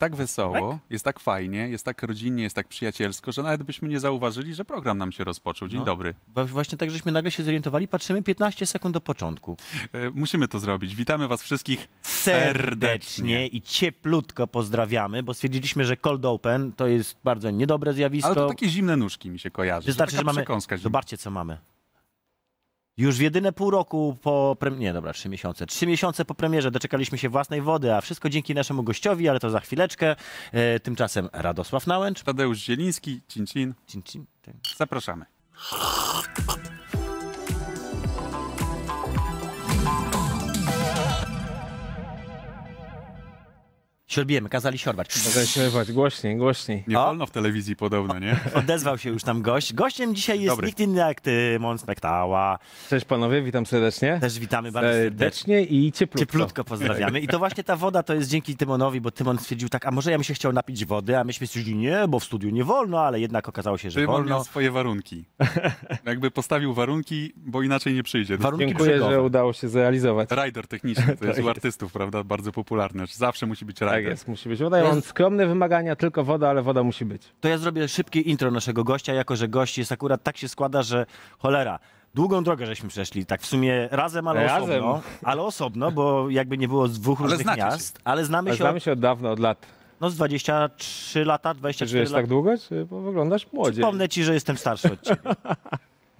tak wesoło, jest tak fajnie, jest tak rodzinnie, jest tak przyjacielsko, że nawet byśmy nie zauważyli, że program nam się rozpoczął. Dzień No. dobry. Właśnie tak, żeśmy nagle się zorientowali, patrzymy 15 sekund do początku. E, Musimy to zrobić. Witamy was wszystkich Serdecznie i cieplutko pozdrawiamy, bo stwierdziliśmy, że cold open to jest bardzo niedobre zjawisko. Ale to takie zimne nóżki mi się kojarzy. Wystarczy, że mamy... przekąska zimna. Zobaczcie, co mamy. Już w jedyne pół roku po... Pre... Nie, dobra, trzy miesiące. Trzy miesiące po premierze doczekaliśmy się własnej wody, a wszystko dzięki naszemu gościowi, ale to za chwileczkę. E, tymczasem Radosław Nałęcz. Tadeusz Zieliński, Cin Cin. Cin, cin, cin. Zapraszamy. Siorbijemy, kazali siorbać. Mogę śpiewać głośniej, głośniej. Nie O. wolno w telewizji podobno, nie? Odezwał się już tam gość. Gościem dzisiaj jest Dobry. nikt inny jak ty, Mon Spektała. Cześć panowie, witam serdecznie. Też witamy bardzo serdecznie. Serdecznie i cieplutko. Cieplutko pozdrawiamy. I to właśnie ta woda to jest dzięki Tymonowi, bo Tymon stwierdził tak, a może ja bym się chciał napić wody, a myśmy stwierdzili nie, bo w studiu nie wolno, ale jednak okazało się, że Szymon wolno. miał swoje warunki. Jakby postawił warunki, bo inaczej nie przyjdzie. Warunki Dziękuję, brzegowe. że udało się zrealizować. Rider techniczny, to jest Tak u artystów, prawda? Bardzo popularny. Zawsze musi być rider. Tak jest, musi być woda. Ja mam skromne wymagania, tylko woda, ale woda musi być. To ja zrobię szybkie intro naszego gościa, jako że gość jest akurat tak się składa, że cholera. Długą drogę żeśmy przeszli, tak w sumie razem, ale Razem. osobno. Ale osobno, bo jakby nie było z dwóch Ale różnych znacie się. miast. Ale znamy Ale się, znamy od, się od dawna, od lat. no z 23 lata, Czy 24 żyjesz lata. tak długo, czy bo wyglądasz młodziej? Przypomnę ci, że jestem starszy od ciebie.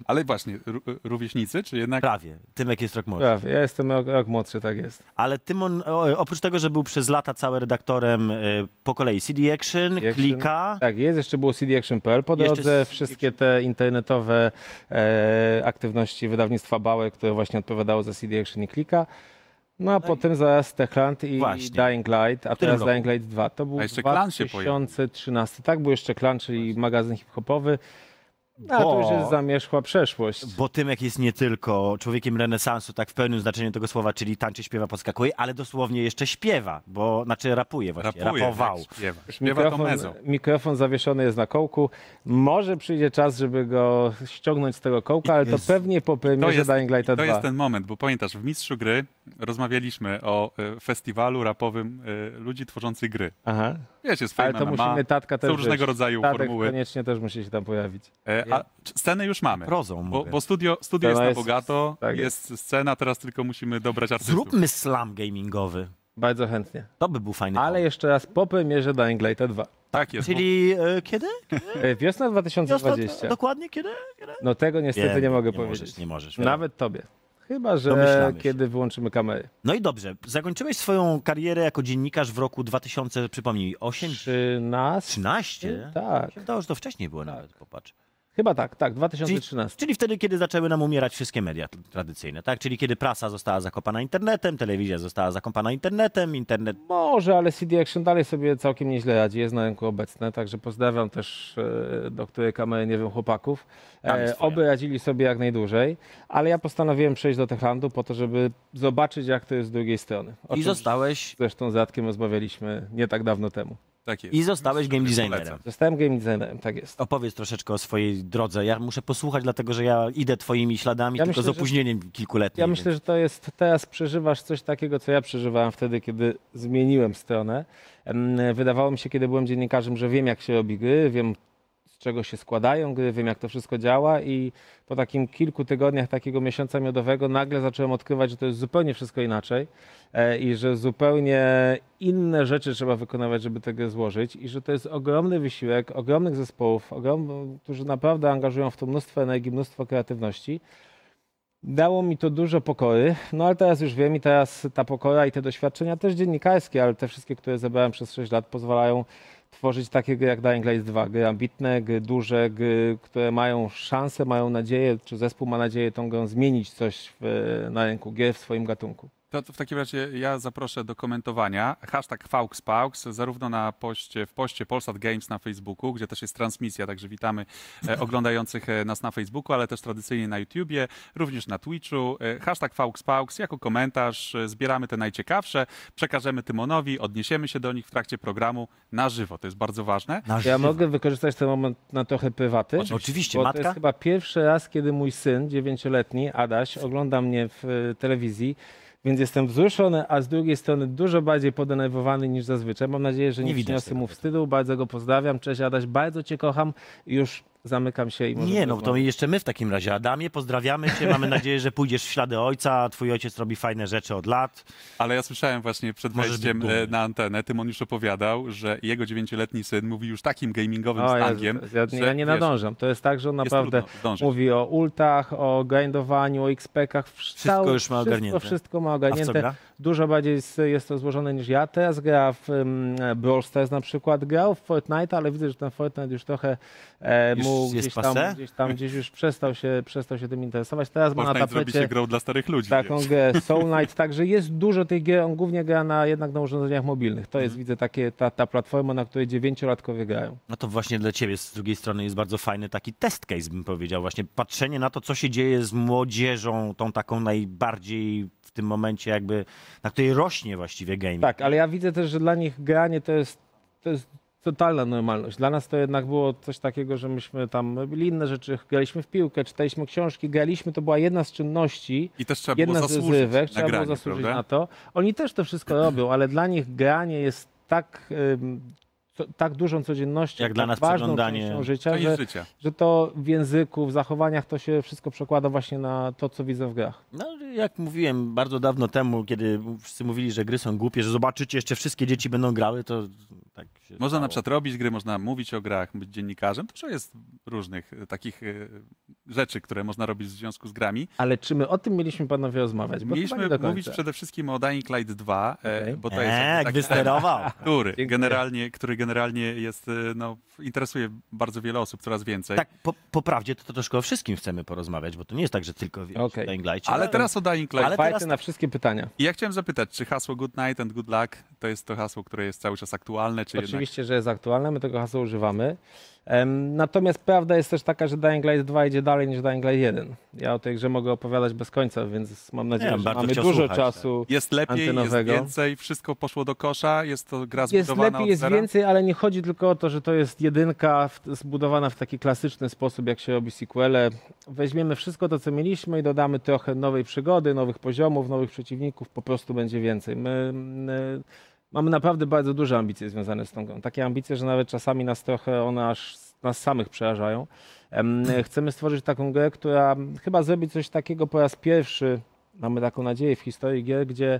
Ale właśnie, ró- rówieśnicy, czy jednak... Prawie. Tymek jest rok młodszy. Prawie, ja jestem rok, rok młodszy, tak jest. Ale Tymon, o, oprócz tego, że był przez lata cały redaktorem y, po kolei CD Action, Action. Klika, Tak jest, jeszcze było cdaction.pl po Jeszcze drodze, wszystkie te internetowe e, aktywności wydawnictwa Bauer, które właśnie odpowiadało za CD Action i Klika. No a potem zaraz Techland i Właśnie. Dying Light, a teraz roku? Dying Light 2. To był A jeszcze Klan się pojawił. 2013. Tak, był jeszcze Klan, czyli magazyn hip-hopowy. No, a to już Bo- jest zamierzchła przeszłość. bo Tymek jest nie tylko człowiekiem renesansu, tak w pełnym znaczeniu tego słowa, czyli tańczy, śpiewa, podskakuje, ale dosłownie jeszcze śpiewa, bo znaczy rapuje właśnie, Rapuje, rapował. jak śpiewa. Śpiewa to Mikrofon, mezo. mikrofon zawieszony jest na kołku. Może przyjdzie czas, żeby go ściągnąć z tego kołka, ale to Jest- pewnie po To premierze jest, Dying Lighta 2. to jest ten moment, bo pamiętasz, w Mistrzu Gry rozmawialiśmy o e, festiwalu rapowym e, ludzi tworzących gry. Aha. Wiecie, z Ale Fame to MMA, musimy tatka też są różnego rodzaju Tatek formuły. koniecznie też musi się tam pojawić. E, a scenę już mamy. Prozą Bo, mówię. bo studio, studio jest na jest- bogato, tak jest scena, teraz tylko musimy dobrać artystów. Zróbmy slam gamingowy. Bardzo chętnie. To by był fajny Ale pomysł. jeszcze raz po premierze Dying Lighta 2. Tak jest. Czyli e, kiedy? E, Wiosna Wiosna, 2020. dokładnie kiedy? No tego niestety Wiem, nie mogę nie powiedzieć. Możesz, nie możesz. Nawet tobie. Chyba, że kiedy wyłączymy kamery. No i dobrze, zakończyłeś swoją karierę jako dziennikarz w roku 2000, przypomnij mi, 8, 13? 13? Tak. Się wydawało, że to wcześniej było nawet, popatrz. Chyba tak, tak, Czyli, 2013. czyli wtedy, kiedy zaczęły nam umierać wszystkie media tradycyjne, tak? Czyli kiedy prasa została zakopana internetem, telewizja została zakopana internetem, internet... Może, ale CD Action dalej sobie całkiem nieźle radzi, jest na rynku obecne, także pozdrawiam też e, do której kamery, nie wiem, chłopaków. E, oby radzili sobie jak najdłużej, ale ja postanowiłem przejść do Techlandu po to, żeby zobaczyć, jak to jest z drugiej strony. O I zostałeś, Zresztą z Radkiem rozmawialiśmy nie tak dawno temu. Tak jest. I zostałeś game designerem. Zostałem game designerem, tak jest. Opowiedz troszeczkę o swojej drodze. Ja muszę posłuchać, dlatego że ja idę twoimi śladami, Ja tylko myślę, z że- opóźnieniem kilkuletnim. Ja myślę, że to jest, teraz przeżywasz coś takiego, co ja przeżywałem wtedy, kiedy zmieniłem stronę. Wydawało mi się, kiedy byłem dziennikarzem, że wiem, jak się robi gry, wiem, czego się składają gry, wiem, jak to wszystko działa. I po takim kilku tygodniach takiego miesiąca miodowego nagle zacząłem odkrywać, że to jest zupełnie wszystko inaczej e, i że zupełnie inne rzeczy trzeba wykonywać, żeby grę złożyć. I że to jest ogromny wysiłek ogromnych zespołów, ogrom, którzy naprawdę angażują w to mnóstwo energii, mnóstwo kreatywności. Dało mi to dużo pokory, no ale teraz już wiem i teraz ta pokora i te doświadczenia też dziennikarskie, ale te wszystkie, które zebrałem przez 6 lat pozwalają tworzyć takie gry jak Dying Light 2, gry ambitne, gry duże, gry, które mają szansę, mają nadzieję, czy zespół ma nadzieję tą grą zmienić coś w, na rynku gier w swoim gatunku. To, to w takim razie ja zaproszę do komentowania. Hashtag FauxPaux, zarówno na poście, w poście Polsat Games na Facebooku, gdzie też jest transmisja, także witamy e, oglądających e, nas na Facebooku, ale też tradycyjnie na YouTubie, również na Twitchu. E, hashtag FauxPaux jako komentarz. E, zbieramy te najciekawsze, przekażemy Tymonowi, odniesiemy się do nich w trakcie programu na żywo. To jest bardzo ważne. Na Ja żywo. mogę wykorzystać ten moment na trochę prywaty. Oczywiście, Bo to matka? jest chyba pierwszy raz, kiedy mój syn, dziewięcioletni, Adaś, ogląda mnie w telewizji. Więc jestem wzruszony, a z drugiej strony dużo bardziej podenerwowany niż zazwyczaj. Mam nadzieję, że nie, Nie przyniosę mu wstydu. Bardzo go pozdrawiam. Cześć Adaś, bardzo cię kocham. Już zamykam się i możemy Nie, no to jeszcze my w takim razie. Adamie, pozdrawiamy cię. Mamy nadzieję, że pójdziesz w ślady ojca. Twój ojciec robi fajne rzeczy od lat. Ale ja słyszałem właśnie przed Możesz wejściem e, na antenę, Tymon już opowiadał, że jego dziewięcioletni syn mówi już takim gamingowym O, slangiem, Jezu, ja, że, ja nie wiesz, nadążam. To jest tak, że on naprawdę mówi o ultach, o grindowaniu, o XP-kach. Wszystko już ma wszystko, ogarnięte. Wszystko ma A w co ogarnięte. Dużo bardziej jest, to złożone niż ja. Teraz gra w um, Brawl Stars na przykład. Grał w Fortnite, ale widzę, że ten Fortnite już trochę e, Już mu gdzieś tam, gdzieś tam gdzieś już przestał się, przestał się tym interesować. Teraz ma na Fortnite zrobi się tapecie grą dla starych ludzi. taką wiesz. grę Soul Knight, także jest dużo tej gier. On głównie gra na, jednak na urządzeniach mobilnych. To Mhm. jest, widzę, takie, ta, ta platforma, na której dziewięciolatkowie grają. No to właśnie dla ciebie z drugiej strony jest bardzo fajny taki test case, bym powiedział. Właśnie patrzenie na to, co się dzieje z młodzieżą, tą taką najbardziej w tym momencie jakby, na której rośnie właściwie gaming. Tak, ale ja widzę też, że dla nich granie to jest, to jest totalna normalność. Dla nas to jednak było coś takiego, że myśmy tam robili inne rzeczy, graliśmy w piłkę, czytaliśmy książki, graliśmy, to była jedna z czynności, I też trzeba było jedna z zasłużyć rozrywek, na trzeba granie, było zasłużyć prawda? na to. Oni też to wszystko robią, ale dla nich granie jest tak, ym, co, tak dużą codziennością, Jak dla tak nas ważną przeglądanie częścią życia, że, życia. że to w języku, w zachowaniach to się wszystko przekłada właśnie na to, co widzę w grach. No, jak mówiłem bardzo dawno temu, kiedy wszyscy mówili, że gry są głupie, że zobaczycie, jeszcze wszystkie dzieci będą grały, to tak się Można stało. na przykład robić gry, można mówić o grach, być dziennikarzem. Dużo jest różnych e, takich e, rzeczy, które można robić w związku z grami. Ale czy my o tym mieliśmy panowie rozmawiać? Bo Mieliśmy mówić przede wszystkim o Dying Light 2, e, Okej. bo to jest Eee, taki wysterował. który generalnie, który generalnie jest, no, interesuje bardzo wiele osób, coraz więcej. Tak, po, po prawdzie to, to troszkę o wszystkim chcemy porozmawiać, bo to nie jest tak, że tylko okay. Dying Light'cie. Ale teraz o Dying Light. Ale teraz na wszystkie pytania. I ja chciałem zapytać, czy hasło Good Night and Good Luck to jest to hasło, które jest cały czas aktualne, czy jednak... Oczywiście, że jest aktualne, my tego hasła używamy. Natomiast prawda jest też taka, że Dying Light 2 idzie dalej niż Dying Light 1. Ja o tej grze mogę opowiadać bez końca, więc mam nadzieję, Nie, że mamy dużo słuchać, czasu. Jest lepiej, jest więcej, wszystko poszło do kosza, jest to gra Jest zbudowana lepiej, od jest zera? więcej, ale nie chodzi tylko o to, że to jest jedynka w, zbudowana w taki klasyczny sposób, jak się robi sequele. Weźmiemy wszystko to, co mieliśmy i dodamy trochę nowej przygody, nowych poziomów, nowych przeciwników, po prostu będzie więcej. My, my mamy naprawdę bardzo duże ambicje związane z tą grą. Takie ambicje, że nawet czasami nas trochę one aż nas samych przerażają. Em, Chcemy stworzyć taką grę, która chyba zrobi coś takiego po raz pierwszy, mamy taką nadzieję w historii gier, gdzie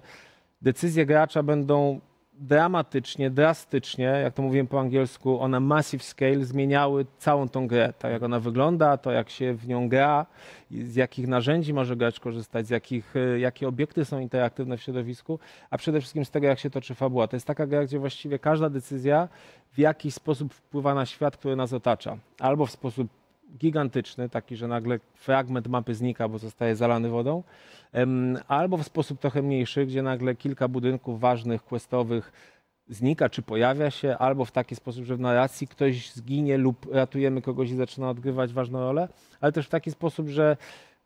decyzje gracza będą dramatycznie, drastycznie, jak to mówiłem po angielsku, ona massive scale zmieniały całą tą grę. Tak jak ona wygląda, to jak się w nią gra, z jakich narzędzi może gracz korzystać, z jakich, e, jakie obiekty są interaktywne w środowisku, a przede wszystkim z tego, jak się toczy fabuła. To jest taka gra, gdzie właściwie każda decyzja w jakiś sposób wpływa na świat, który nas otacza. Albo w sposób gigantyczny, taki, że nagle fragment mapy znika, bo zostaje zalany wodą, albo w sposób trochę mniejszy, gdzie nagle kilka budynków ważnych, questowych znika czy pojawia się, albo w taki sposób, że w narracji ktoś zginie lub ratujemy kogoś i zaczyna odgrywać ważną rolę, ale też w taki sposób, że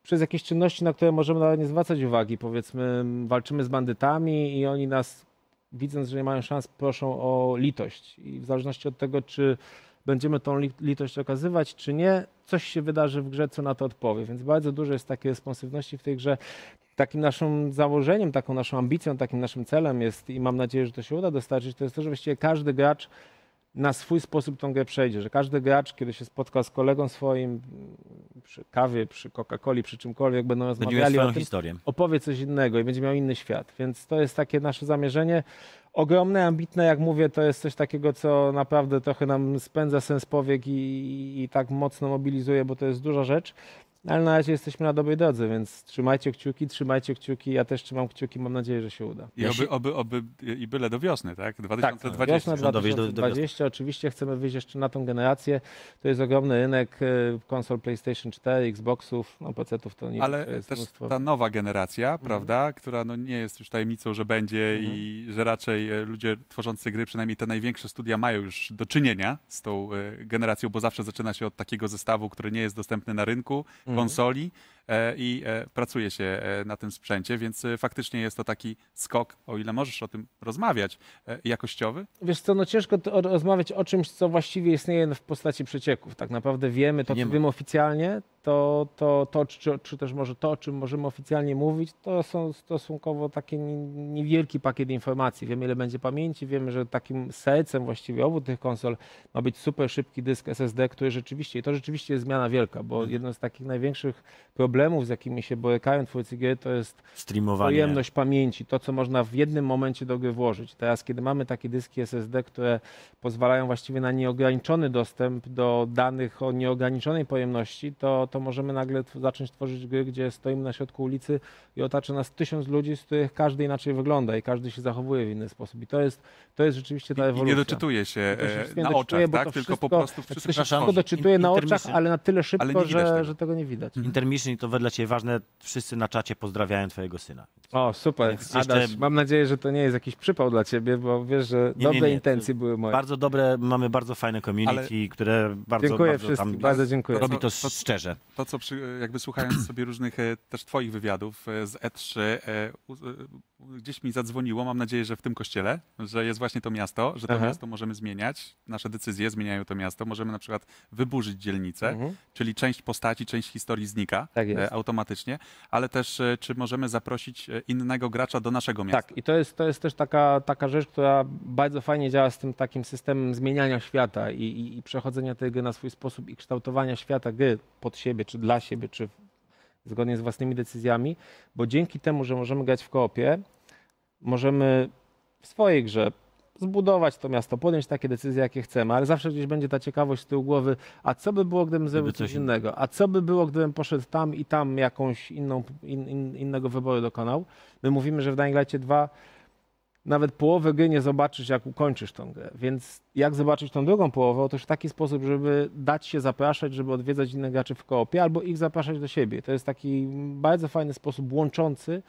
przez jakieś czynności, na które możemy nawet nie zwracać uwagi, powiedzmy, walczymy z bandytami i oni nas, widząc, że nie mają szans, proszą o litość. I w zależności od tego, czy będziemy tą li- litość okazywać, czy nie, coś się wydarzy w grze, co na to odpowie. Więc bardzo dużo jest takiej responsywności w tej grze. Takim naszym założeniem, taką naszą ambicją, takim naszym celem jest, i mam nadzieję, że to się uda dostarczyć, to jest to, że właściwie każdy gracz na swój sposób tą grę przejdzie, że każdy gracz, kiedy się spotka z kolegą swoim przy kawie, przy Coca-Coli, przy czymkolwiek, będą rozmawiali o tym, historię. opowie coś innego i będzie miał inny świat. Więc to jest takie nasze zamierzenie. Ogromne, ambitne, jak mówię, to jest coś takiego, co naprawdę trochę nam spędza sens powiek i, i, tak mocno mobilizuje, bo to jest duża rzecz. Ale na razie jesteśmy na dobrej drodze, więc trzymajcie kciuki, trzymajcie kciuki. Ja też trzymam kciuki, mam nadzieję, że się uda. I Ja oby, się- oby, oby, i byle do wiosny, tak? Tak, 2020. wiosna Chcą dowieść do- do 2020. Oczywiście chcemy wyjść jeszcze na tą generację. To jest ogromny rynek e, konsol PlayStation 4, Xboxów, no PC-ów to nie Ale to jest też mnóstwo. ta nowa generacja, Mhm. prawda, która no nie jest już tajemnicą, że będzie i że raczej e, ludzie tworzący gry, przynajmniej te największe studia, mają już do czynienia z tą e, generacją, bo zawsze zaczyna się od takiego zestawu, który nie jest dostępny na rynku, Mhm. Konsoli. E, i e, pracuje się e, na tym sprzęcie, więc faktycznie jest to taki skok, o ile możesz o tym rozmawiać, jakościowy. Wiesz co, no ciężko to, rozmawiać o czymś, co właściwie istnieje w postaci przecieków. Tak naprawdę wiemy, to co wiemy oficjalnie, to, to, to czy, czy też może to, o czym możemy oficjalnie mówić, to są stosunkowo taki nie- niewielki pakiet informacji. Wiemy, ile będzie pamięci, wiemy, że takim sercem właściwie obu tych konsol ma być super szybki dysk SSD, który rzeczywiście, i to rzeczywiście jest zmiana wielka, bo Mhm. jedno z takich największych problemów, z jakimi się borykają twórcy gier, to jest Streamowanie. pojemność pamięci, to co można w jednym momencie do gry włożyć. Teraz, kiedy mamy takie dyski SSD, które pozwalają właściwie na nieograniczony dostęp do danych o nieograniczonej pojemności, to, to możemy nagle tw- zacząć tworzyć gry, gdzie stoimy na środku ulicy i otacza nas tysiąc ludzi, z których każdy inaczej wygląda i każdy się zachowuje w inny sposób. I to jest, to jest rzeczywiście ta I, i ewolucja. nie doczytuje się się e, na doczytuje, oczach, bo tak? to Tylko po wszystko- prostu znaczy, wszystko wszystko doczytuje na oczach, ale na tyle szybko, że, tego. że tego nie widać. Intermission to wedle Ciebie ważne, wszyscy na czacie pozdrawiają Twojego syna. O, super. Jeszcze- Adaś, mam nadzieję, że to nie jest jakiś przypał dla ciebie, bo wiesz, że Nie, dobre nie, nie, intencje były moje. Bardzo dobre, mamy bardzo fajne community, które bardzo, dziękuję bardzo wszystkim, tam bardzo dziękuję. robi to To- to- szczerze. To, co przy, jakby słuchając sobie różnych e, też twoich wywiadów e, z E3, e, u, e, gdzieś mi zadzwoniło, mam nadzieję, że w tym kościele, że jest właśnie to miasto, że to Aha. miasto możemy zmieniać, nasze decyzje zmieniają to miasto, możemy na przykład wyburzyć dzielnicę, Mhm. czyli część postaci, część historii znika Tak e, automatycznie, ale też e, czy możemy zaprosić e, innego gracza do naszego miasta. Tak, i to jest, to jest też taka, taka rzecz, która bardzo fajnie działa z tym takim systemem zmieniania świata i, i, i przechodzenia tej gry na swój sposób i kształtowania świata gry pod siebie, czy dla siebie, czy w- zgodnie z własnymi decyzjami, bo dzięki temu, że możemy grać w koopie, możemy w swojej grze zbudować to miasto, podjąć takie decyzje, jakie chcemy, ale zawsze gdzieś będzie ta ciekawość z tyłu głowy, a co by było, gdybym zrobił coś innego, a co by było, gdybym poszedł tam i tam jakąś inną, in, in, innego wyboru dokonał. My mówimy, że w Dying Light 2 nawet połowę gry nie zobaczysz, jak ukończysz tą grę. Więc jak zobaczyć tą drugą połowę? Otóż w taki sposób, żeby dać się zapraszać, żeby odwiedzać innych graczy w koopie, albo ich zapraszać do siebie. To jest taki bardzo fajny sposób łączący,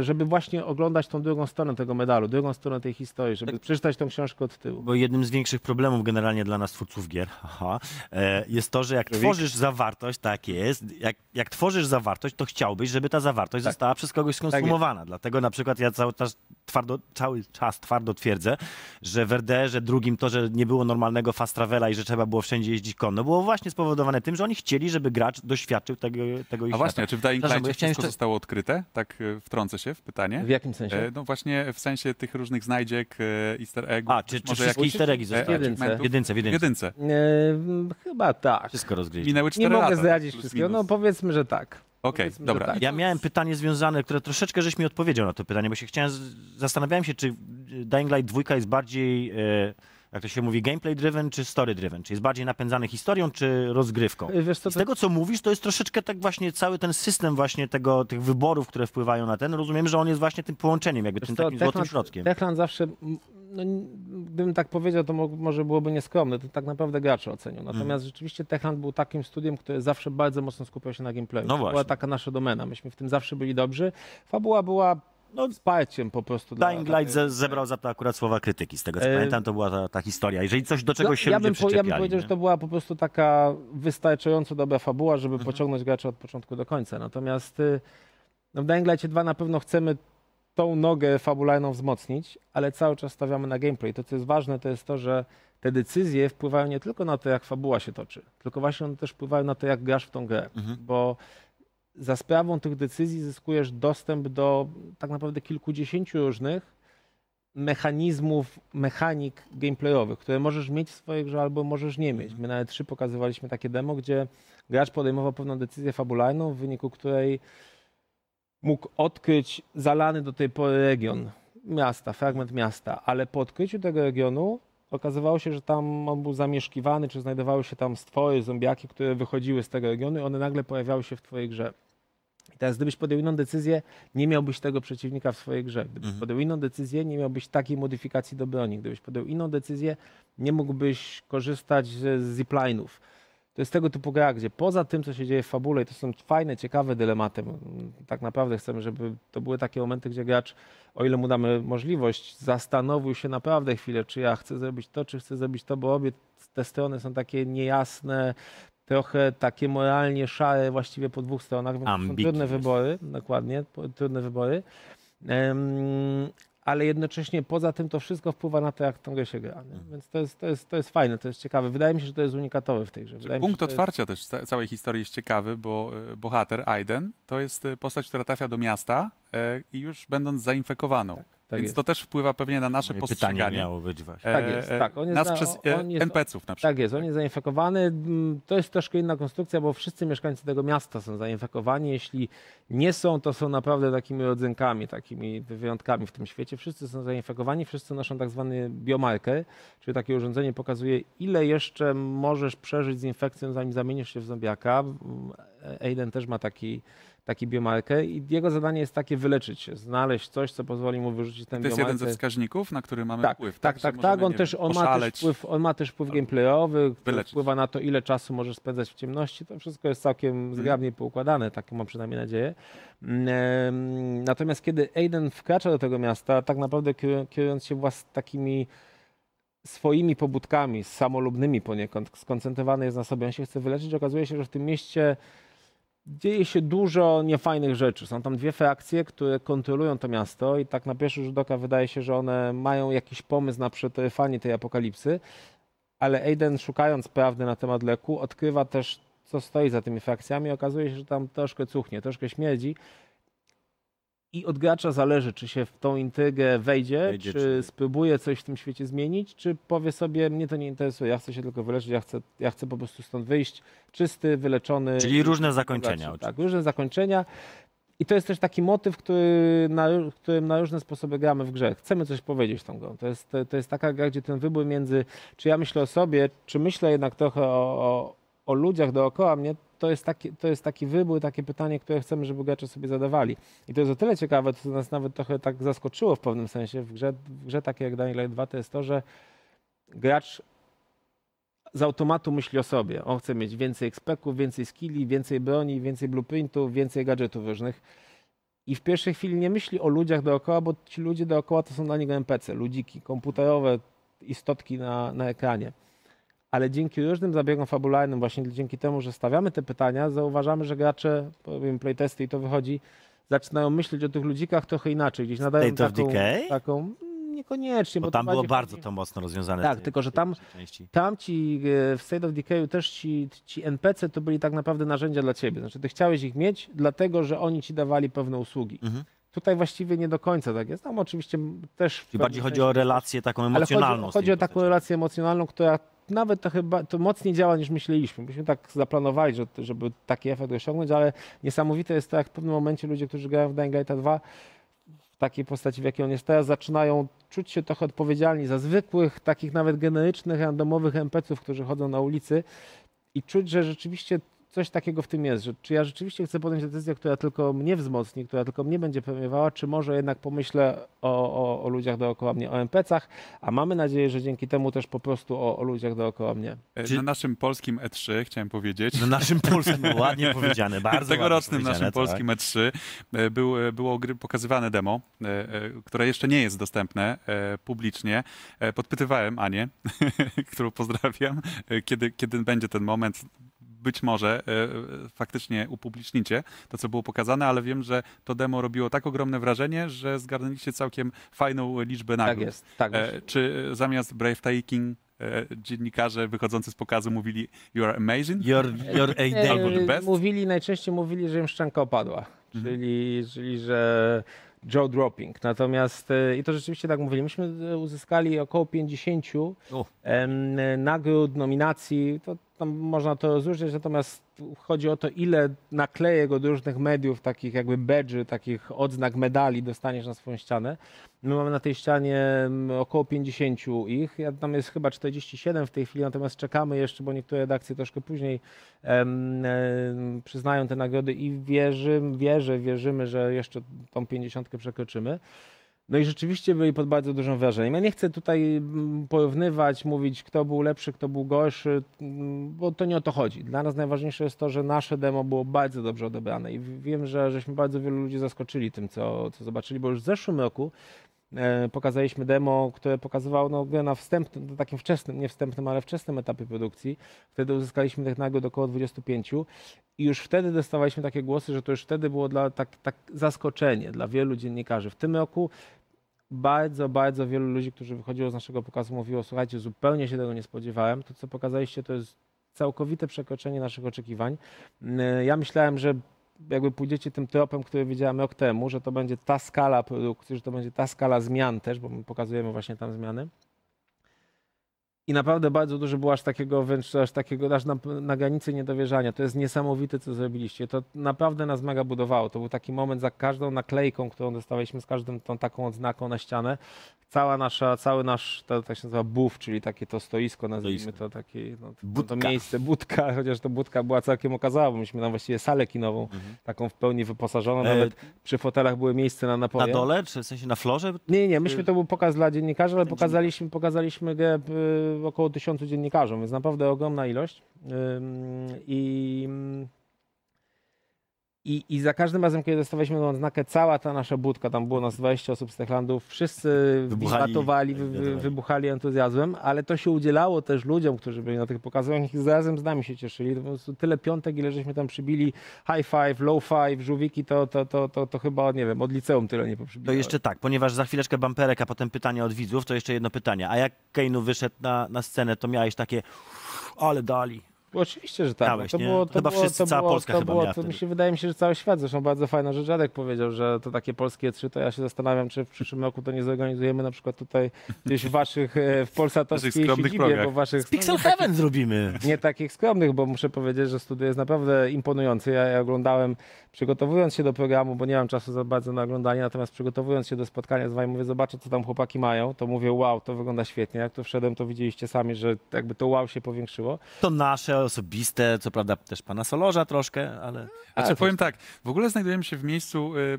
żeby właśnie oglądać tą drugą stronę tego medalu, drugą stronę tej historii, żeby przeczytać tą książkę od tyłu. Bo jednym z większych problemów generalnie dla nas twórców gier haha, e, jest to, że jak Żywik. tworzysz zawartość, tak jest, jak, jak tworzysz zawartość, to chciałbyś, żeby ta zawartość Tak. została przez kogoś skonsumowana. Dlatego na przykład ja cały czas twardo, cały czas twardo twierdzę, że w RDR-ze drugim to, że nie było normalnego fast travela i że trzeba było wszędzie jeździć konno, było właśnie spowodowane tym, że oni chcieli, żeby gracz doświadczył tego, tego ich A właśnie, czy w Dying Przepraszam, bo Light ja chciałem wszystko jeszcze- zostało odkryte? Tak e, wtrącę się w pytanie. W jakim sensie? E, No właśnie w sensie tych różnych znajdziek, e, easter eggów. A, czy, czy może wszystkie jakichś easter eggi zostały? jedynce. W jedynce, w jedynce. jedynce. E, chyba tak. Wszystko rozgryźli. Minęły 4 Nie lata. mogę zdradzić wszystkiego, no minus. powiedzmy, że tak. Okej, że dobra. tak. Ja to miałem pytanie związane, które troszeczkę żeś mi odpowiedział na to pytanie, bo się chciałem, zastanawiałem się, czy Dying Light 2 jest bardziej, e, jak to się mówi, gameplay driven czy story driven? Czy jest bardziej napędzany historią czy rozgrywką? E, Wiesz co, Z to tego, co mówisz, to jest troszeczkę tak właśnie cały ten system właśnie tego, tych wyborów, które wpływają na ten. Rozumiem, że on jest właśnie tym połączeniem, jakby Wiesz tym takim złotym Techland- środkiem. Techland zawsze, no, gdybym tak powiedział, to mo- może byłoby nieskromne, to tak naprawdę gracze ocenią. Mhm. Natomiast rzeczywiście Techland był takim studiem, które zawsze bardzo mocno skupiał się na gameplayu. No była taka nasza domena, myśmy w tym zawsze byli dobrzy. Fabuła była no, wsparciem po prostu. dla Dying takiej- Light ze, zebrał za to akurat słowa krytyki, z tego co E, pamiętam, to była ta, ta historia. Jeżeli coś do No, czegoś się ja, bym, po- ja bym powiedział, nie? że to była po prostu taka wystarczająco dobra fabuła, żeby Mhm. pociągnąć gracza od początku do końca. Natomiast y, no, w Dying Light 2 na pewno chcemy tą nogę fabularną wzmocnić, ale cały czas stawiamy na gameplay. To, co jest ważne, to jest to, że te decyzje wpływają nie tylko na to, jak fabuła się toczy, tylko właśnie one też wpływają na to, jak grasz w tą grę. Mhm. Bo za sprawą tych decyzji zyskujesz dostęp do tak naprawdę kilkudziesięciu różnych mechanizmów, mechanik gameplayowych, które możesz mieć w swojej grze albo możesz nie mieć. My nawet trzy pokazywaliśmy takie demo, gdzie gracz podejmował pewną decyzję fabularną, w wyniku której mógł odkryć zalany do tej pory region miasta, fragment miasta, ale po odkryciu tego regionu okazywało się, że tam on był zamieszkiwany, czy znajdowały się tam stwory, zombiaki, które wychodziły z tego regionu i one nagle pojawiały się w twojej grze. I teraz gdybyś podjął inną decyzję, nie miałbyś tego przeciwnika w swojej grze. Gdybyś Mhm. podjął inną decyzję, nie miałbyś takiej modyfikacji do broni. Gdybyś podjął inną decyzję, nie mógłbyś korzystać z z zipline'ów. To jest tego typu gra, gdzie poza tym, co się dzieje w fabule, i to są fajne, ciekawe dylematy. Tak naprawdę chcemy, żeby to były takie momenty, gdzie gracz, o ile mu damy możliwość, zastanowił się naprawdę chwilę, czy ja chcę zrobić to, czy chcę zrobić to, bo obie te strony są takie niejasne, trochę takie moralnie szare właściwie po dwóch stronach, więc są trudne wybory, dokładnie, trudne wybory. Ale jednocześnie poza tym to wszystko wpływa na to, jak tą grę się gra. Nie? Więc to jest, to, jest, to jest fajne, to jest ciekawe. Wydaje mi się, że to jest unikatowe w tej grze. Wydaje Punkt jest- otwarcia też ca- całej historii jest ciekawy, bo e, bohater Aiden to jest e, postać, która trafia do miasta e, i już będąc zainfekowaną. tak Więc jest. to też wpływa pewnie na nasze Moje pytanie postrzeganie. miało być właśnie. Tak jest, e, tak. On jest nas na- przez e, on jest- NPC-ów na przykład. Tak jest, on jest zainfekowany. Mm, To jest troszkę inna konstrukcja, bo wszyscy mieszkańcy tego miasta są zainfekowani. Jeśli nie są, to są naprawdę takimi rodzynkami, takimi wyjątkami w tym świecie. Wszyscy są zainfekowani, wszyscy noszą tak zwany biomarker, czyli takie urządzenie pokazuje, ile jeszcze możesz przeżyć z infekcją, zanim zamienisz się w zombiaka. Mm, Aiden też ma taki, taki biomarker i jego zadanie jest takie wyleczyć się, znaleźć coś, co pozwoli mu wyrzucić ten To jest biomarker. jeden ze wskaźników, na który mamy Tak, wpływ. tak, tak, możemy, tak. On też, on ma też, wpływ, on ma też wpływ gameplayowy, który Wyleczyć. wpływa na to, ile czasu możesz spędzać w ciemności. To wszystko jest Mhm. całkiem zgrabnie poukładane, tak mam przynajmniej nadzieję. Mm, Natomiast kiedy Aiden wkracza do tego miasta, tak naprawdę kieru- kierując się włas takimi swoimi pobudkami, samolubnymi poniekąd, skoncentrowany jest na sobie, on się chce wyleczyć, okazuje się, że w tym mieście dzieje się dużo niefajnych rzeczy. Są tam dwie frakcje, które kontrolują to miasto i tak na pierwszy rzut oka wydaje się, że one mają jakiś pomysł na przetrwanie tej apokalipsy, ale Aiden szukając prawdy na temat leku odkrywa też, co stoi za tymi frakcjami okazuje się, że tam troszkę cuchnie, troszkę śmierdzi. I od gracza zależy, czy się w tą intrygę wejdzie, Wejdzie, czy, czy- spróbuje coś w tym świecie zmienić, czy powie sobie, mnie to nie interesuje, ja chcę się tylko wyleczyć, ja chcę, ja chcę po prostu stąd wyjść czysty, wyleczony. Czyli różne zakończenia. Tak, różne zakończenia. I to jest też taki motyw, który na, którym na różne sposoby gramy w grze. Chcemy coś powiedzieć tą grą. To jest, to, to jest taka gra, gdzie ten wybór między, czy ja myślę o sobie, czy myślę jednak trochę o, o, o ludziach dookoła mnie, to jest, taki, to jest taki wybór, takie pytanie, które chcemy, żeby gracze sobie zadawali. I to jest o tyle ciekawe, to nas nawet trochę tak zaskoczyło w pewnym sensie w grze, w grze takiej jak Dying Light 2, to jest to, że gracz z automatu myśli o sobie. On chce mieć więcej expeków, więcej skilli, więcej broni, więcej blueprintów, więcej gadżetów różnych. I w pierwszej chwili nie myśli o ludziach dookoła, bo ci ludzie dookoła to są dla niego NPC, ludziki, komputerowe istotki na, na ekranie. Ale dzięki różnym zabiegom fabularnym, właśnie dzięki temu, że stawiamy te pytania, zauważamy, że gracze, powiem playtesty i to wychodzi, zaczynają myśleć o tych ludzikach trochę inaczej. Gdzieś nadają State of taką, Decay? taką niekoniecznie, Bo to tam było bardzo chodzi- to mocno rozwiązane. Tak, tej- tylko że tam- tam ci e, w State of Decayu też ci, ci NPC to byli tak naprawdę narzędzia dla ciebie. Znaczy ty chciałeś ich mieć, dlatego że oni ci dawali pewne usługi. Mhm. Tutaj właściwie nie do końca tak jest. Tam oczywiście też... pewnym bardziej chodzi o relację taką Ale emocjonalną. chodzi, z chodzi tymi o taką relację emocjonalną, która nawet to chyba to mocniej działa niż myśleliśmy. Myśmy tak zaplanowali, że, żeby taki efekt osiągnąć, ale niesamowite jest to, jak w pewnym momencie ludzie, którzy grają w Dying Light 2 w takiej postaci, w jakiej on jest teraz, zaczynają czuć się trochę odpowiedzialni za zwykłych, takich nawet generycznych, randomowych NPC-ów, którzy chodzą na ulicy i czuć, że rzeczywiście coś takiego w tym jest, że czy ja rzeczywiście chcę podjąć decyzję, która tylko mnie wzmocni, która tylko mnie będzie premiowała, czy może jednak pomyślę o, o, o ludziach dookoła mnie, o NPC-ach, a mamy nadzieję, że dzięki temu też po prostu o, o ludziach dookoła mnie. E, Na naszym polskim E3 chciałem powiedzieć. No naszym polskim, ładnie powiedziane, bardzo Tegorocznym ładnie naszym powiedziane, polskim E3 e, był, e, było gry, pokazywane demo, które jeszcze nie jest dostępne publicznie. Podpytywałem Anię, którą pozdrawiam, kiedy, kiedy będzie ten moment. Być może e, e, faktycznie upublicznicie to, co było pokazane, ale wiem, że to demo robiło tak ogromne wrażenie, że zgarnęliście całkiem fajną liczbę nagród. Tak jest. Tak, E, czy zamiast breathtaking e, dziennikarze wychodzący z pokazu mówili You are amazing? Your, your a. Albo the best? Mówili, najczęściej mówili, że im szczęka opadła, Mhm. czyli, czyli że Joe dropping. Natomiast, i to rzeczywiście tak mówili, myśmy uzyskali około 50 O. em, nagród, nominacji, to tam można to rozróżniać, natomiast chodzi o to, ile naklejek od różnych mediów, takich jakby badży, takich odznak medali dostaniesz na swoją ścianę. My mamy na tej ścianie mm, około 50 ich, ja, tam jest chyba 47 w tej chwili, natomiast czekamy jeszcze, bo niektóre redakcje troszkę później em, em, przyznają te nagrody i wierzymy, wierzę, wierzymy, że jeszcze tą 50 przekroczymy. No i rzeczywiście byli pod bardzo dużym wrażeniem. Ja nie chcę tutaj mm, porównywać, mówić, kto był lepszy, kto był gorszy, mm, bo to nie o to chodzi. Dla nas najważniejsze jest to, że nasze demo było bardzo dobrze odebrane i wiem, że żeśmy bardzo wielu ludzi zaskoczyli tym, co, co zobaczyli, bo już w zeszłym roku e, pokazaliśmy demo, które pokazywało no, na wstępnym, na takim wczesnym, nie wstępnym, ale wczesnym etapie produkcji. Wtedy uzyskaliśmy tych nagród około 25 i już wtedy dostawaliśmy takie głosy, że to już wtedy było dla tak, tak zaskoczenie dla wielu dziennikarzy. W tym roku bardzo, bardzo wielu ludzi, którzy wychodziło z naszego pokazu, mówiło: Słuchajcie, zupełnie się tego nie spodziewałem. To, co pokazaliście, to jest całkowite przekroczenie naszych oczekiwań. Yy, Ja myślałem, że jakby pójdziecie tym tropem, który widziałem rok temu, że to będzie ta skala produkcji, że to będzie ta skala zmian też, bo my pokazujemy właśnie tam zmiany. I naprawdę bardzo dużo było aż takiego, wręcz aż takiego, aż na, na granicy niedowierzania. To jest niesamowite, co zrobiliście. To naprawdę nas mega budowało. To był taki moment za każdą naklejką, którą dostawaliśmy, z każdą tą taką odznaką na ścianę. Cała nasza, cały nasz, to tak się nazywa buf, czyli takie to stoisko, nazwijmy to takie, no, to, to Budka. miejsce, budka, chociaż to budka była całkiem okazała, bo myśmy tam właściwie salę kinową, taką w pełni wyposażoną, E, nawet przy fotelach były miejsce na Na napoje. dole, czy w sensie na florze? Nie, nie, myśmy to był pokaz dla dziennikarzy, ale pokazaliśmy, pokazaliśmy grę y, około tysiącu dziennikarzom, więc naprawdę ogromna ilość. I, i, I za każdym razem, kiedy dostawaliśmy tą odznakę, cała ta nasza budka, tam było nas 20 osób z Techlandów, wszyscy Wybuchali. wiwatowali, wy, wy, wybuchali entuzjazmem, ale to się udzielało też ludziom, którzy byli na tych pokazach i zarazem z nami się cieszyli. To po prostu tyle piątek, ile żeśmy tam przybili, high five, low five, żółwiki, to, to, to, to, to chyba, nie wiem, od liceum tyle nie To poprzybili. jeszcze tak, ponieważ za chwileczkę bamperek, a potem pytania od widzów, to jeszcze jedno pytanie. A jak Kane'u wyszedł na, na scenę, to miałeś takie, ale dali. Oczywiście, że tak. Miałeś, to nie? było, to Chyba było, wszyscy, to cała było, Polska to chyba było, to mi się wydaje mi się, że cały świat. Zresztą bardzo fajna rzecz. Radek powiedział, że to takie polskie trzy, to ja się zastanawiam, czy w przyszłym roku to nie zorganizujemy na przykład tutaj gdzieś w waszych, e, w polsatowskiej siedzibie, progach. bo waszych, Pixel no, Heaven zrobimy. nie takich skromnych, bo muszę powiedzieć, że studio jest naprawdę imponujące. Ja, ja oglądałem, przygotowując się do programu, bo nie mam czasu za bardzo na oglądanie, natomiast przygotowując się do spotkania z wami, mówię, zobaczę, co tam chłopaki mają, to mówię, wow, to wygląda świetnie. Jak tu wszedłem, to widzieliście sami, że jakby to wow się powiększyło. To nasze, osobiste, co prawda też pana Solorza troszkę, ale... Znaczy, A, powiem tak, w ogóle znajdujemy się w miejscu, y,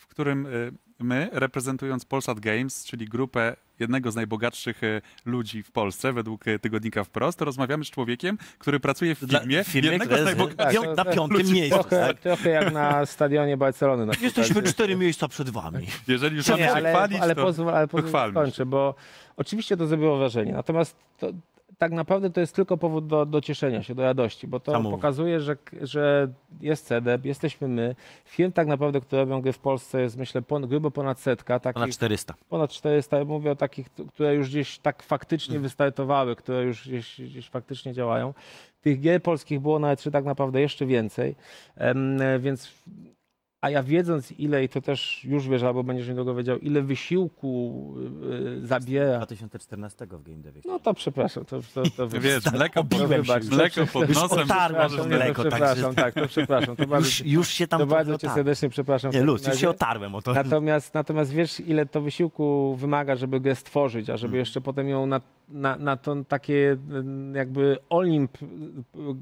w którym y, my, reprezentując Polsat Games, czyli grupę jednego z najbogatszych y, ludzi w Polsce, według y, tygodnika Wprost, rozmawiamy z człowiekiem, który pracuje w Dla- firmie, w firmie, jednego z jest najbogatszych. Tak, pią- na piątym miejscu. Trochę, Tak? trochę jak na stadionie Barcelony. Na Jesteśmy cztery miejsca przed wami. Jeżeli już Nie, mamy się ale, chwalić, ale, to, pozwól, ale to pozwól, chwalmy skończę, się. bo oczywiście to zrobiło wrażenie. Natomiast to, tak naprawdę to jest tylko powód do, do cieszenia się, do radości, bo to pokazuje, że, że jest CEDEP, jesteśmy my. Firm tak naprawdę, które robią gry w Polsce jest myślę pon, grubo ponad setka, takich Ponad 400. ponad 400, ja mówię o takich, które już gdzieś tak faktycznie Mhm. wystartowały, które już gdzieś, gdzieś faktycznie działają. Tych gier polskich było nawet czy tak naprawdę jeszcze więcej, Em, więc a ja wiedząc ile, i to też już wiesz, albo będziesz niedługo wiedział, ile wysiłku y, zabiera, 2014 w Game Devie. no to przepraszam, to, to, to Wiesz, mleko, Obiłem pod, się wybacz, mleko pod nosem. otarłem to mleko, przepraszam, tak, to przepraszam, to bardzo, Już, już się tam to bardzo cię otarłem. serdecznie przepraszam. Nie, luz, już się otarłem o to. Natomiast, natomiast wiesz, ile to wysiłku wymaga, żeby grę stworzyć, a żeby Mhm. jeszcze potem ją na, na, na to takie mm, jakby olimp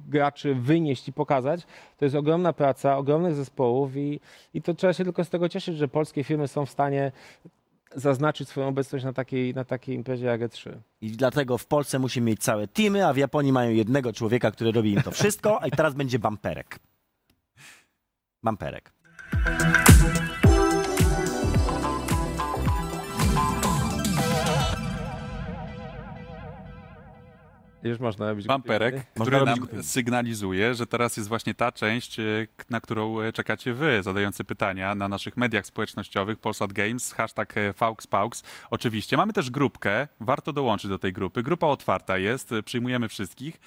graczy wynieść i pokazać, to jest ogromna praca, ogromnych zespołów i, i to trzeba się tylko z tego cieszyć, że polskie firmy są w stanie zaznaczyć swoją obecność na takiej, na takiej imprezie jak E3. I dlatego w Polsce musimy mieć całe teamy, a w Japonii mają jednego człowieka, który robi im to wszystko, a teraz będzie bamperek. Bamperek. Już można robić Bamperek, który nam sygnalizuje, że teraz jest właśnie ta część, e, na którą e, czekacie wy, zadający pytania na naszych mediach społecznościowych, Polsat Games, hashtag e, FauxPaux. Oczywiście. Mamy też grupkę, warto dołączyć do tej grupy. Grupa otwarta jest, przyjmujemy wszystkich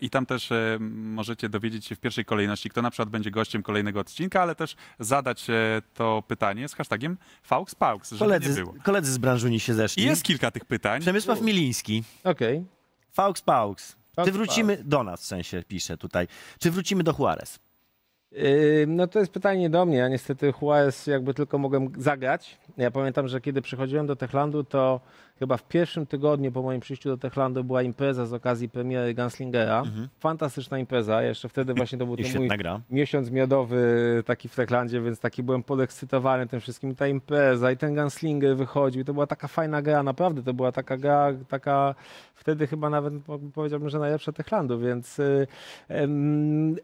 i tam też możecie dowiedzieć się w pierwszej kolejności, kto na przykład będzie gościem kolejnego odcinka, ale też zadać to pytanie z hashtagiem FauxPaux, żeby nie Koledzy, było. koledzy z branżuni się I zeszli. jest kilka tych pytań. Przemysław Miliński. Okej. Faux Paux. Czy wrócimy do nas, w sensie pisze tutaj. Czy wrócimy do Juarez? Yy, No to jest pytanie do mnie. Ja niestety Juarez jakby tylko mogłem zagrać. Ja pamiętam, że kiedy przychodziłem do Techlandu, to chyba w pierwszym tygodniu po moim przyjściu do Techlandu była impreza z okazji premiery Gunslingera. Fantastyczna impreza. Jeszcze wtedy właśnie to był ten mój gra. miesiąc miodowy taki w Techlandzie, więc taki byłem podekscytowany tym wszystkim. I ta impreza i ten Gunslinger wychodził. I to była taka fajna gra, naprawdę. To była taka gra, taka wtedy chyba nawet po- powiedziałbym, że najlepsza Techlandu, więc y,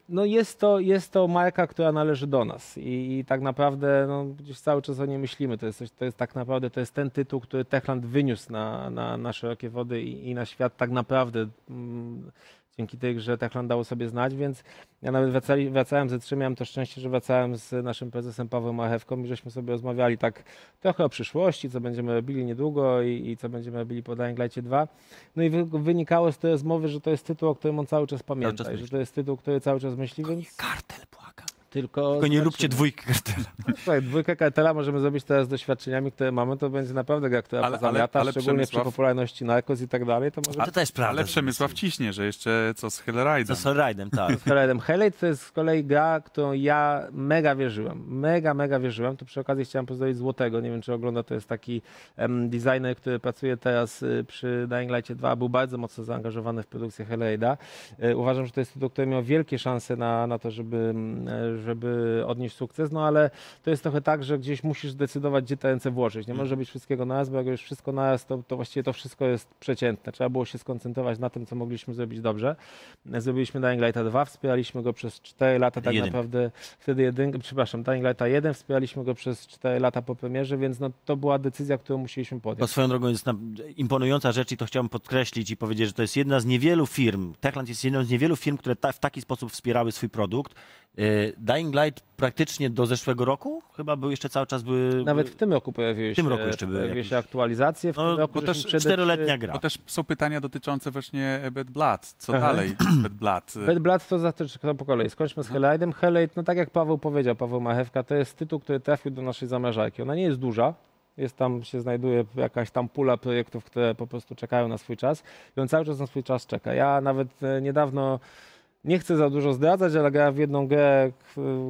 no jest to, jest to marka, która należy do nas i, i tak naprawdę no, gdzieś cały czas o niej myślimy. To jest, to jest tak naprawdę to jest ten tytuł, który Techland wyniósł na, na, na szerokie wody i, i na świat tak naprawdę. Mm, dzięki tej grze Techland dało sobie znać, więc ja nawet wracali, wracałem ze trzy, miałem to szczęście, że wracałem z naszym prezesem Pawłem Machewką i żeśmy sobie rozmawiali tak trochę o przyszłości, co będziemy robili niedługo i, i co będziemy robili po Dying Light 2. No i wy, wynikało z tej rozmowy, że to jest tytuł, o którym on cały czas pamięta czas i że to jest tytuł, który cały czas myśli, więc Kartel, błagam. Tylko... Tylko nie róbcie dwójki kartela. Słuchaj, dwójkę kartela możemy zrobić teraz z doświadczeniami, które mamy, to będzie naprawdę gra, która Ale- ale- pozamiata, ale szczególnie Przemysław- przy popularności Narcos i tak dalej, to może A to też prawda. Ale Przemysław ciśnie, że jeszcze co z Hellride'em. Co z Solride'em, tak. z. Hellraider to jest z kolei gra, którą ja mega wierzyłem. Mega, mega wierzyłem. To przy okazji chciałem pozdrowić Złotego. Nie wiem, czy ogląda. To jest taki em, designer, który pracuje teraz y, przy Dying Light 2. Był bardzo mocno zaangażowany w produkcję Hellraida. Y, uważam, że to jest tytuł, który miał wielkie szanse na, na to, żeby, mm, e, żeby odnieść sukces. No ale to jest trochę tak, że gdzieś musisz zdecydować, gdzie te ręce włożyć. Nie może być wszystkiego naraz, bo jak już wszystko naraz, to, to właściwie to wszystko jest przeciętne. Trzeba było się skoncentrować na tym, co mogliśmy zrobić dobrze. Zrobiliśmy Dying Lighta 2, wspieraliśmy go przez 4 lata tak naprawdę, wtedy jedynkę, przepraszam, Dying Lighta 1, wspieraliśmy go przez 4 lata po premierze, więc no, to była decyzja, którą musieliśmy To podjąć. swoją drogą jest na, imponująca rzecz i to chciałbym podkreślić i powiedzieć, że to jest jedna z niewielu firm, Techland jest jedną z niewielu firm, które ta, w taki sposób wspierały swój produkt. Y, Dying Light praktycznie do zeszłego roku chyba był jeszcze cały czas były... Nawet w tym roku pojawiły W tym się, roku jeszcze były pojawiły jakieś- się aktualizacje. W No, tym roku bo też czteroletnia gra. Bo też są pytania dotyczące właśnie Bad Blood. Co Aha. dalej Bad Blood? Bad Blood to za to, to po kolei. Skończmy z Hellraidem. Hellraid, no tak jak Paweł powiedział, Paweł Machewka, to jest tytuł, który trafił do naszej zamrażarki. Ona nie jest duża. Jest tam, się znajduje jakaś tam pula projektów, które po prostu czekają na swój czas i on cały czas na swój czas czeka. Ja nawet e, niedawno, nie chcę za dużo zdradzać, ale grałem w jedną grę,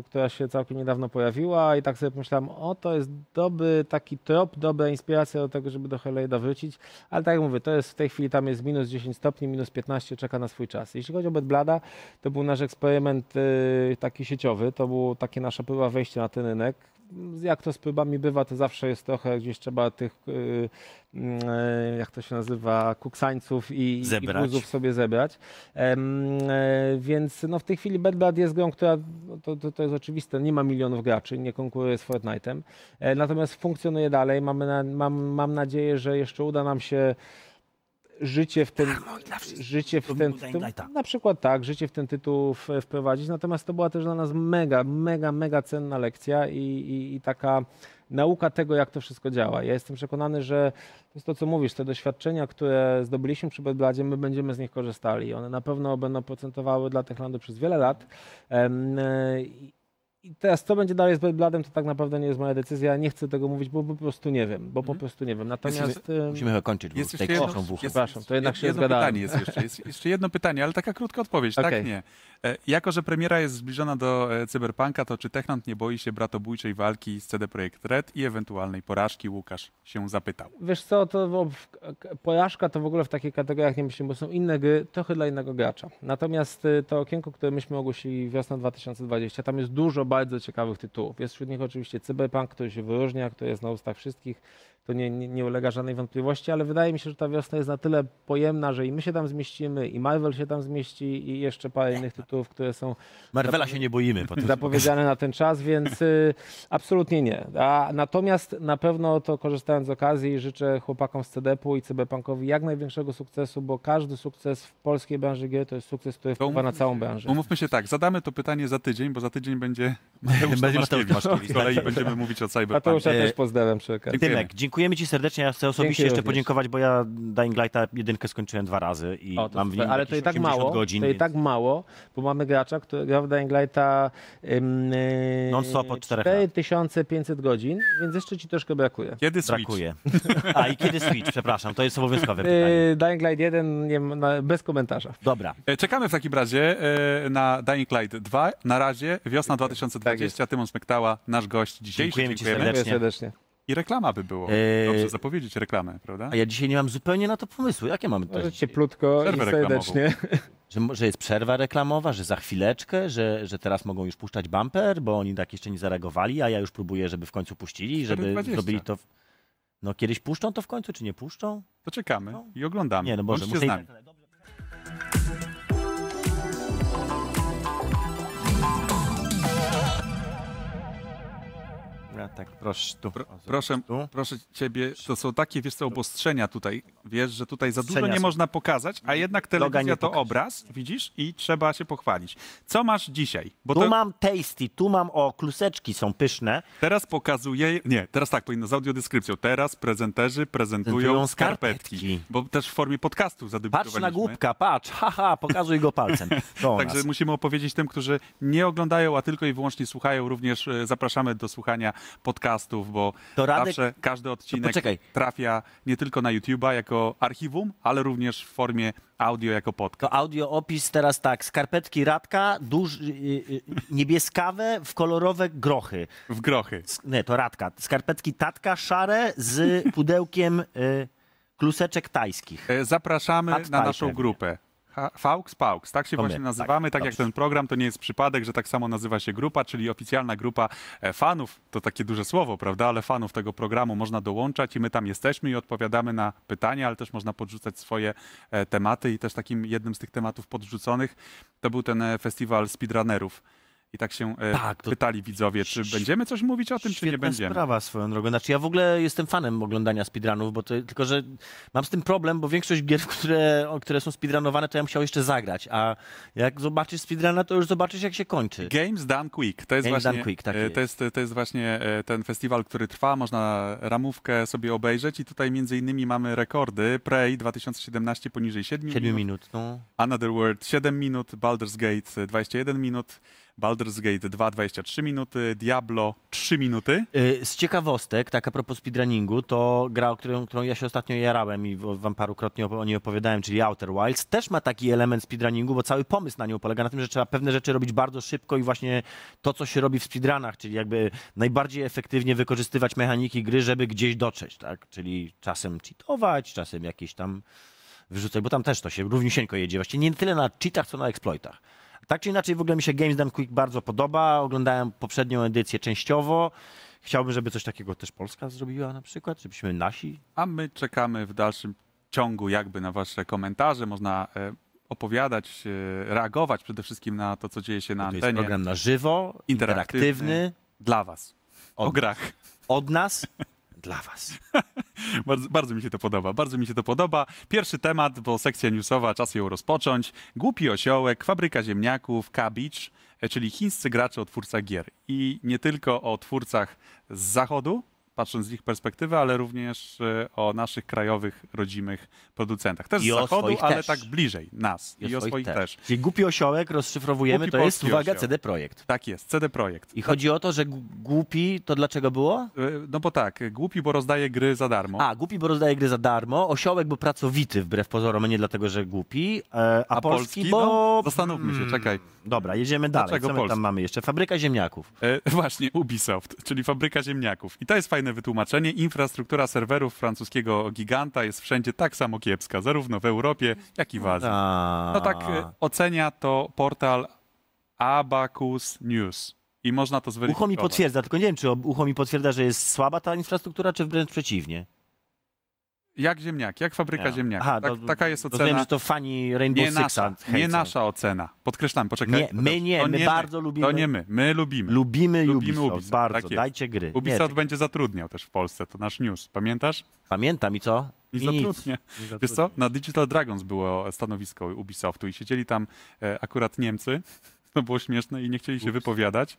która się całkiem niedawno pojawiła i tak sobie pomyślałem, o to jest dobry taki trop, dobra inspiracja do tego, żeby do Hellraida wrócić, ale tak jak mówię, to jest w tej chwili tam jest minus 10 stopni, minus 15, czeka na swój czas. Jeśli chodzi o Bad Blada, to był nasz eksperyment y, taki sieciowy, to było takie nasza próba wejścia na ten rynek. Jak to z próbami bywa, to zawsze jest trochę, gdzieś trzeba tych, y, e, jak to się nazywa, kuksańców i, i Zebrać. guzów sobie zebrać. E, więc no w tej chwili Bad Blood jest grą, która, no to, to, to jest oczywiste, nie ma milionów graczy, nie konkuruje z Fortnite'em, e, natomiast funkcjonuje dalej. Mamy na, mam, mam nadzieję, że jeszcze uda nam się życie w ten, życie w ten, w Dying ten Lighta. na przykład tak, życie w ten tytuł wprowadzić, natomiast to była też dla nas mega, mega, mega cenna lekcja i, i, i taka nauka tego, jak to wszystko działa. Ja jestem przekonany, że to jest to, co mówisz, te doświadczenia, które zdobyliśmy przy Bedbladzie, my będziemy z nich korzystali. One na pewno będą procentowały dla Techlandu przez wiele lat. E, i- teraz, co będzie dalej z Bedbladem, to tak naprawdę nie jest moja decyzja. Nie chcę tego mówić, bo po prostu nie wiem, bo po prostu nie wiem. Natomiast... Musimy chyba kończyć, bo Jest tutaj jedno, krzyczą w Przepraszam, to jednak się jedno zgadałem. pytanie jest jeszcze. Jest jeszcze jedno pytanie, ale taka krótka odpowiedź, tak Okej. nie. E, Jako, że premiera jest zbliżona do e, Cyberpunka, to czy Techland nie boi się bratobójczej walki z CD Projekt Red i ewentualnej porażki? Łukasz się zapytał. Wiesz co, to porażka to w ogóle w takich kategoriach nie myślimy, bo są inne gry, trochę dla innego gracza. Natomiast y, to okienko, które myśmy ogłosili wiosna 2020, tam jest dużo bardzo ciekawych tytułów. Jest wśród nich oczywiście Cyberpunk, który się wyróżnia, który jest na ustach wszystkich. To nie, nie, nie ulega żadnej wątpliwości, ale wydaje mi się, że ta wiosna jest na tyle pojemna, że i my się tam zmieścimy, i Marvel się tam zmieści, i jeszcze parę innych tytułów, które są Marvela się nie boimy. Zapowiedziane na ten czas, więc y, absolutnie nie. A, natomiast na pewno to korzystając z okazji życzę chłopakom z CDP-u i Cyberpunkowi jak największego sukcesu, bo każdy sukces w polskiej branży gier to jest sukces, który wpływa na całą branżę. Umówmy się tak, zadamy to pytanie za tydzień, bo za tydzień będzie Mateusz Będzie Tomaszkiewicz. Mateusz Tomaszkiewicz, Z kolei będziemy mówić o Cyberpunku. Mateusza też pozdrawiam przy okazji. Dziękujemy. Tymek, dziękujemy Ci serdecznie. Ja chcę osobiście Dzięki jeszcze również. podziękować, bo ja Dying Lighta jedynkę skończyłem dwa razy i O, to mam w nim ale to i tak 80 mało, godzin. to i więc- tak mało, bo mamy gracza, który gra w Dying Lighta ym, y, Non-stop od czterech lat. 4500 godzin, więc jeszcze ci troszkę brakuje. Kiedy Switch? Brakuje. A i kiedy Switch? Przepraszam, to jest obowiązkowe pytanie. Y, Dying Light 1 nie, na, bez komentarza. Dobra. E, Czekamy w takim razie e, na Dying Light 2. Na razie wiosna 2020. Tymon Smektała, nasz gość dzisiejszy. Dziękujemy ci Dziękuję Serdecznie. serdecznie. I reklama by było. E, Dobrze zapowiedzieć reklamę, prawda? A ja dzisiaj nie mam zupełnie na to pomysłu. Jakie mamy to? Może cieplutko i Przerwę reklamową. serdecznie. Że, że jest przerwa reklamowa, że za chwileczkę, że, że teraz mogą już puszczać bumper, bo oni tak jeszcze nie zareagowali, a ja już próbuję, żeby w końcu puścili, żeby 4.20. zrobili to. W... No kiedyś puszczą to w końcu, czy nie puszczą? To czekamy No. i oglądamy. Nie, no Boże, Bądźcie muszę Uwaga, tak, proszę tu. Pro, proszę, tu. proszę ciebie, to są takie, wiesz co, obostrzenia tutaj. Wiesz, że tutaj za dużo nie można pokazać, a jednak telewizja to obraz, widzisz, i trzeba się pochwalić. Co masz dzisiaj? Bo Tu to mam tasty, tu mam, o, kluseczki są pyszne. teraz pokazuje, nie, teraz tak powinno z audiodeskrypcją. Teraz prezenterzy prezentują Prezentują skarpetki, skarpetki. bo też w formie podcastu zadebiutowaliśmy. Patrz na głupka, patrz, haha, pokazuj go palcem. Także nas. musimy opowiedzieć tym, którzy nie oglądają, a tylko i wyłącznie słuchają. Również e, zapraszamy do słuchania podcastów, bo To Radek- zawsze każdy odcinek trafia nie tylko na YouTube'a jako archiwum, ale również w formie audio jako podcast. To audio opis teraz tak, skarpetki Radka, duż, y, y, niebieskawe w kolorowe grochy. W grochy. Nie, to Radka. Skarpetki Tatka szare z pudełkiem y, kluseczek tajskich. E, Zapraszamy na naszą grupę. Faux Paux, tak się To my, właśnie nazywamy, tak, tak, jak ten program, to nie jest przypadek, że tak samo nazywa się grupa, czyli oficjalna grupa e, fanów, to takie duże słowo, prawda, ale fanów tego programu można dołączać i my tam jesteśmy i odpowiadamy na pytania, ale też można podrzucać swoje e, tematy i też takim jednym z tych tematów podrzuconych to był ten e, festiwal speedrunnerów. I tak się e, Tak, to- pytali widzowie, czy będziemy coś mówić o tym, czy nie Świetna będziemy. sprawa swoją drogą. Znaczy ja w ogóle jestem fanem oglądania speedrunów, bo to, tylko że mam z tym problem, bo większość gier, które, które są speedrunowane, to ja chciał jeszcze zagrać, a jak zobaczysz speedruna, to już zobaczysz jak się kończy. Games Done Quick. To jest Games właśnie, Done Quick, tak e, to jest, to jest właśnie e, ten festiwal, który trwa. Można ramówkę sobie obejrzeć i tutaj między innymi mamy rekordy. Prey 2017 poniżej 7, 7 minut. minut, no. Another World 7 minut, Baldur's Gate e, 21 minut, Baldur's Gate 2 23 minuty, Diablo 3 minuty. Y, Z ciekawostek, tak a propos speedrunningu, to gra, o którą, którą ja się ostatnio jarałem i wam parukrotnie o niej opowiadałem, czyli Outer Wilds, też ma taki element speedrunningu, bo cały pomysł na nią polega na tym, że trzeba pewne rzeczy robić bardzo szybko i właśnie to, co się robi w speedrunach, czyli jakby najbardziej efektywnie wykorzystywać mechaniki gry, żeby gdzieś dotrzeć, tak? Czyli czasem cheatować, czasem jakieś tam wyrzucać, bo tam też to się równiusieńko jedzie. Właściwie nie tyle na cheatach, co na exploitach. Tak czy inaczej, w ogóle mi się Games Done Quick bardzo podoba. Oglądałem poprzednią edycję częściowo. Chciałbym, żeby coś takiego też Polska zrobiła na przykład, żebyśmy nasi. A my czekamy w dalszym ciągu jakby na wasze komentarze. Można e, opowiadać, e, reagować przede wszystkim na to, co dzieje się na To jest antenie. program na żywo, Interaktywny. interaktywny, Dla was. O Od- grach. od nas dla was. Bardzo, bardzo mi się to podoba, bardzo mi się to podoba. Pierwszy temat, bo sekcja newsowa, czas ją rozpocząć. Głupi osiołek, fabryka ziemniaków, Kabicz, e, czyli chińscy gracze o twórcach gier. I nie tylko o twórcach z zachodu, patrząc z ich perspektywy, ale również e, o naszych krajowych, rodzimych producentach. Też I z zachodu, swoich ale też. tak bliżej nas. I, o swoich też. Czyli głupi osiołek rozszyfrowujemy, Głupi to jest, uwaga. CD Projekt. Tak jest, CD Projekt. I chodzi o to, że głupi to dlaczego było? E, No bo tak, głupi, bo rozdaje gry za darmo. A, głupi, bo rozdaje gry za darmo, osiołek, bo pracowity wbrew pozorom, a nie dlatego, że głupi, e, a, A polski, polski? bo... No, zastanówmy się, Mm, czekaj. Dobra, jedziemy dalej. Dlaczego Co my tam mamy jeszcze? Fabryka ziemniaków. E, właśnie, Ubisoft, czyli fabryka ziemniaków. I to jest fajne wytłumaczenie. Infrastruktura serwerów francuskiego giganta jest wszędzie tak samo kiepska, zarówno w Europie, jak i w Azji. No tak e, ocenia to portal Abacus News. I można to zweryfikować. Ucho mi potwierdza, tylko nie wiem, czy ucho mi potwierdza, że jest słaba ta infrastruktura, czy wręcz przeciwnie. Jak ziemniaki, jak fabryka Ja. ziemniaków. Aha, tak, to- taka jest Rozumiem, ocena. że to fani Rainbow Nie Sixa nasza, nie nasza ocena. Podkreślam, poczekaj. Nie, my nie, To my nie bardzo lubimy- To nie my, my lubimy. Lubimy, Lubimy Ubisoft, Ubisoft, bardzo. tak. Dajcie gry. Ubisoft Nie, będzie zatrudniał też w Polsce, to nasz news. Pamiętasz? pamiętam i co? I nic. zatrudnia. Nie Wiesz co? Na Digital Dragons było stanowisko Ubisoftu i siedzieli tam e, akurat Niemcy. To było śmieszne i nie chcieli się Ups. wypowiadać,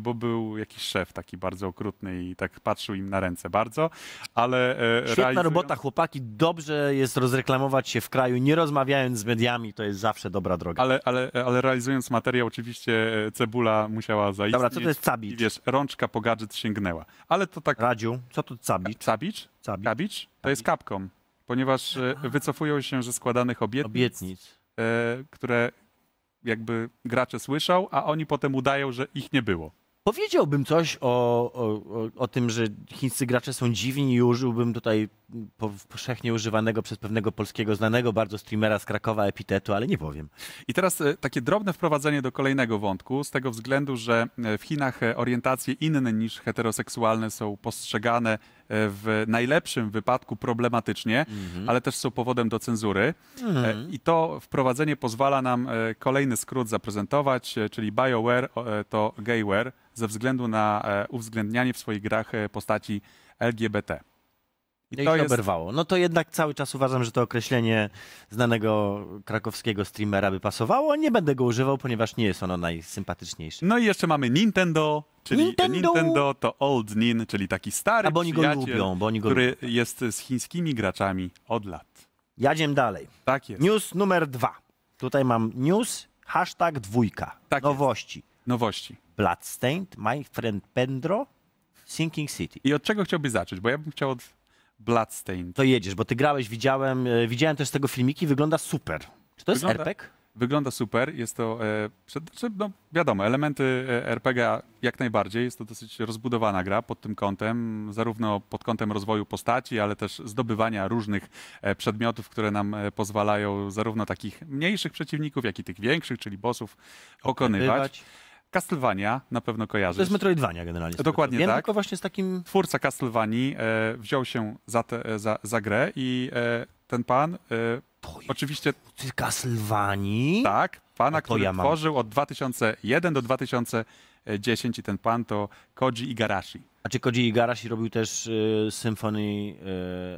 bo był jakiś szef taki bardzo okrutny i tak patrzył im na ręce bardzo, ale e, Świetna realizują- robota, chłopaki. Dobrze jest rozreklamować się w kraju, nie rozmawiając z mediami, to jest zawsze dobra droga. Ale, ale, ale realizując materiał, oczywiście e, cebula musiała zaistnieć. Dobra, co to jest I Cabicz? wiesz, rączka po gadżet sięgnęła. Ale to tak... Radziu, co to Cabicz? Cabicz? Cabicz? Cabicz? To jest Capcom, ponieważ e, wycofują się ze składanych obietnic. Obietnic. które jakby gracze słyszą, a oni potem udają, że ich nie było. Powiedziałbym coś o, o, o, tym, że chińscy gracze są dziwni i użyłbym tutaj po, powszechnie używanego przez pewnego polskiego znanego bardzo streamera z Krakowa epitetu, ale nie powiem. I teraz e, takie drobne wprowadzenie do kolejnego wątku, z tego względu, że e, w Chinach e, orientacje inne niż heteroseksualne są postrzegane w najlepszym wypadku problematycznie, Mhm. ale też są powodem do cenzury. E, I to wprowadzenie pozwala nam e, kolejny skrót zaprezentować, e, czyli BioWare e, to gayware ze względu na e, uwzględnianie w swoich grach e, postaci LGBT. I No i to się jest oberwało. No to jednak cały czas uważam, że to określenie znanego krakowskiego streamera by pasowało. Nie będę go używał, ponieważ nie jest ono najsympatyczniejsze. No i jeszcze mamy Nintendo, czyli Nintendo! Nintendo, to Old Nin, czyli taki stary A bo oni go lubią, bo oni go który jest z chińskimi graczami od lat. Jadziem dalej. Tak jest. News numer dwa. Tutaj mam news, hashtag dwójka. Tak Nowości. Nowości. Bloodstained, My Friend Pedro, Sinking City. I od czego chciałbyś zacząć? Bo ja bym chciał od Bloodstained. To jedziesz, bo ty grałeś, widziałem, e, widziałem też z tego filmiki, wygląda super. Czy to jest Wygląda- RPG? Wygląda super, jest to, e, przed, znaczy, no, wiadomo, elementy e, RPG jak najbardziej, jest to dosyć rozbudowana gra pod tym kątem, zarówno pod kątem rozwoju postaci, ale też zdobywania różnych e, przedmiotów, które nam e, pozwalają zarówno takich mniejszych przeciwników, jak i tych większych, czyli bossów, okonywać. Castlevania na pewno To kojarzysz. jest Metroidvania generalnie. Dokładnie Wiem, tak. tylko właśnie z takim... Twórca Castlevanii e, wziął się za, te, za, za grę i e, ten pan, e, To oczywiście z Castlevanii? tak, pana, to który ja mam. tworzył od 2001 do 2010 i ten pan to Koji Igarashi. A czy Koji Igarashi robił też y, Symphony y,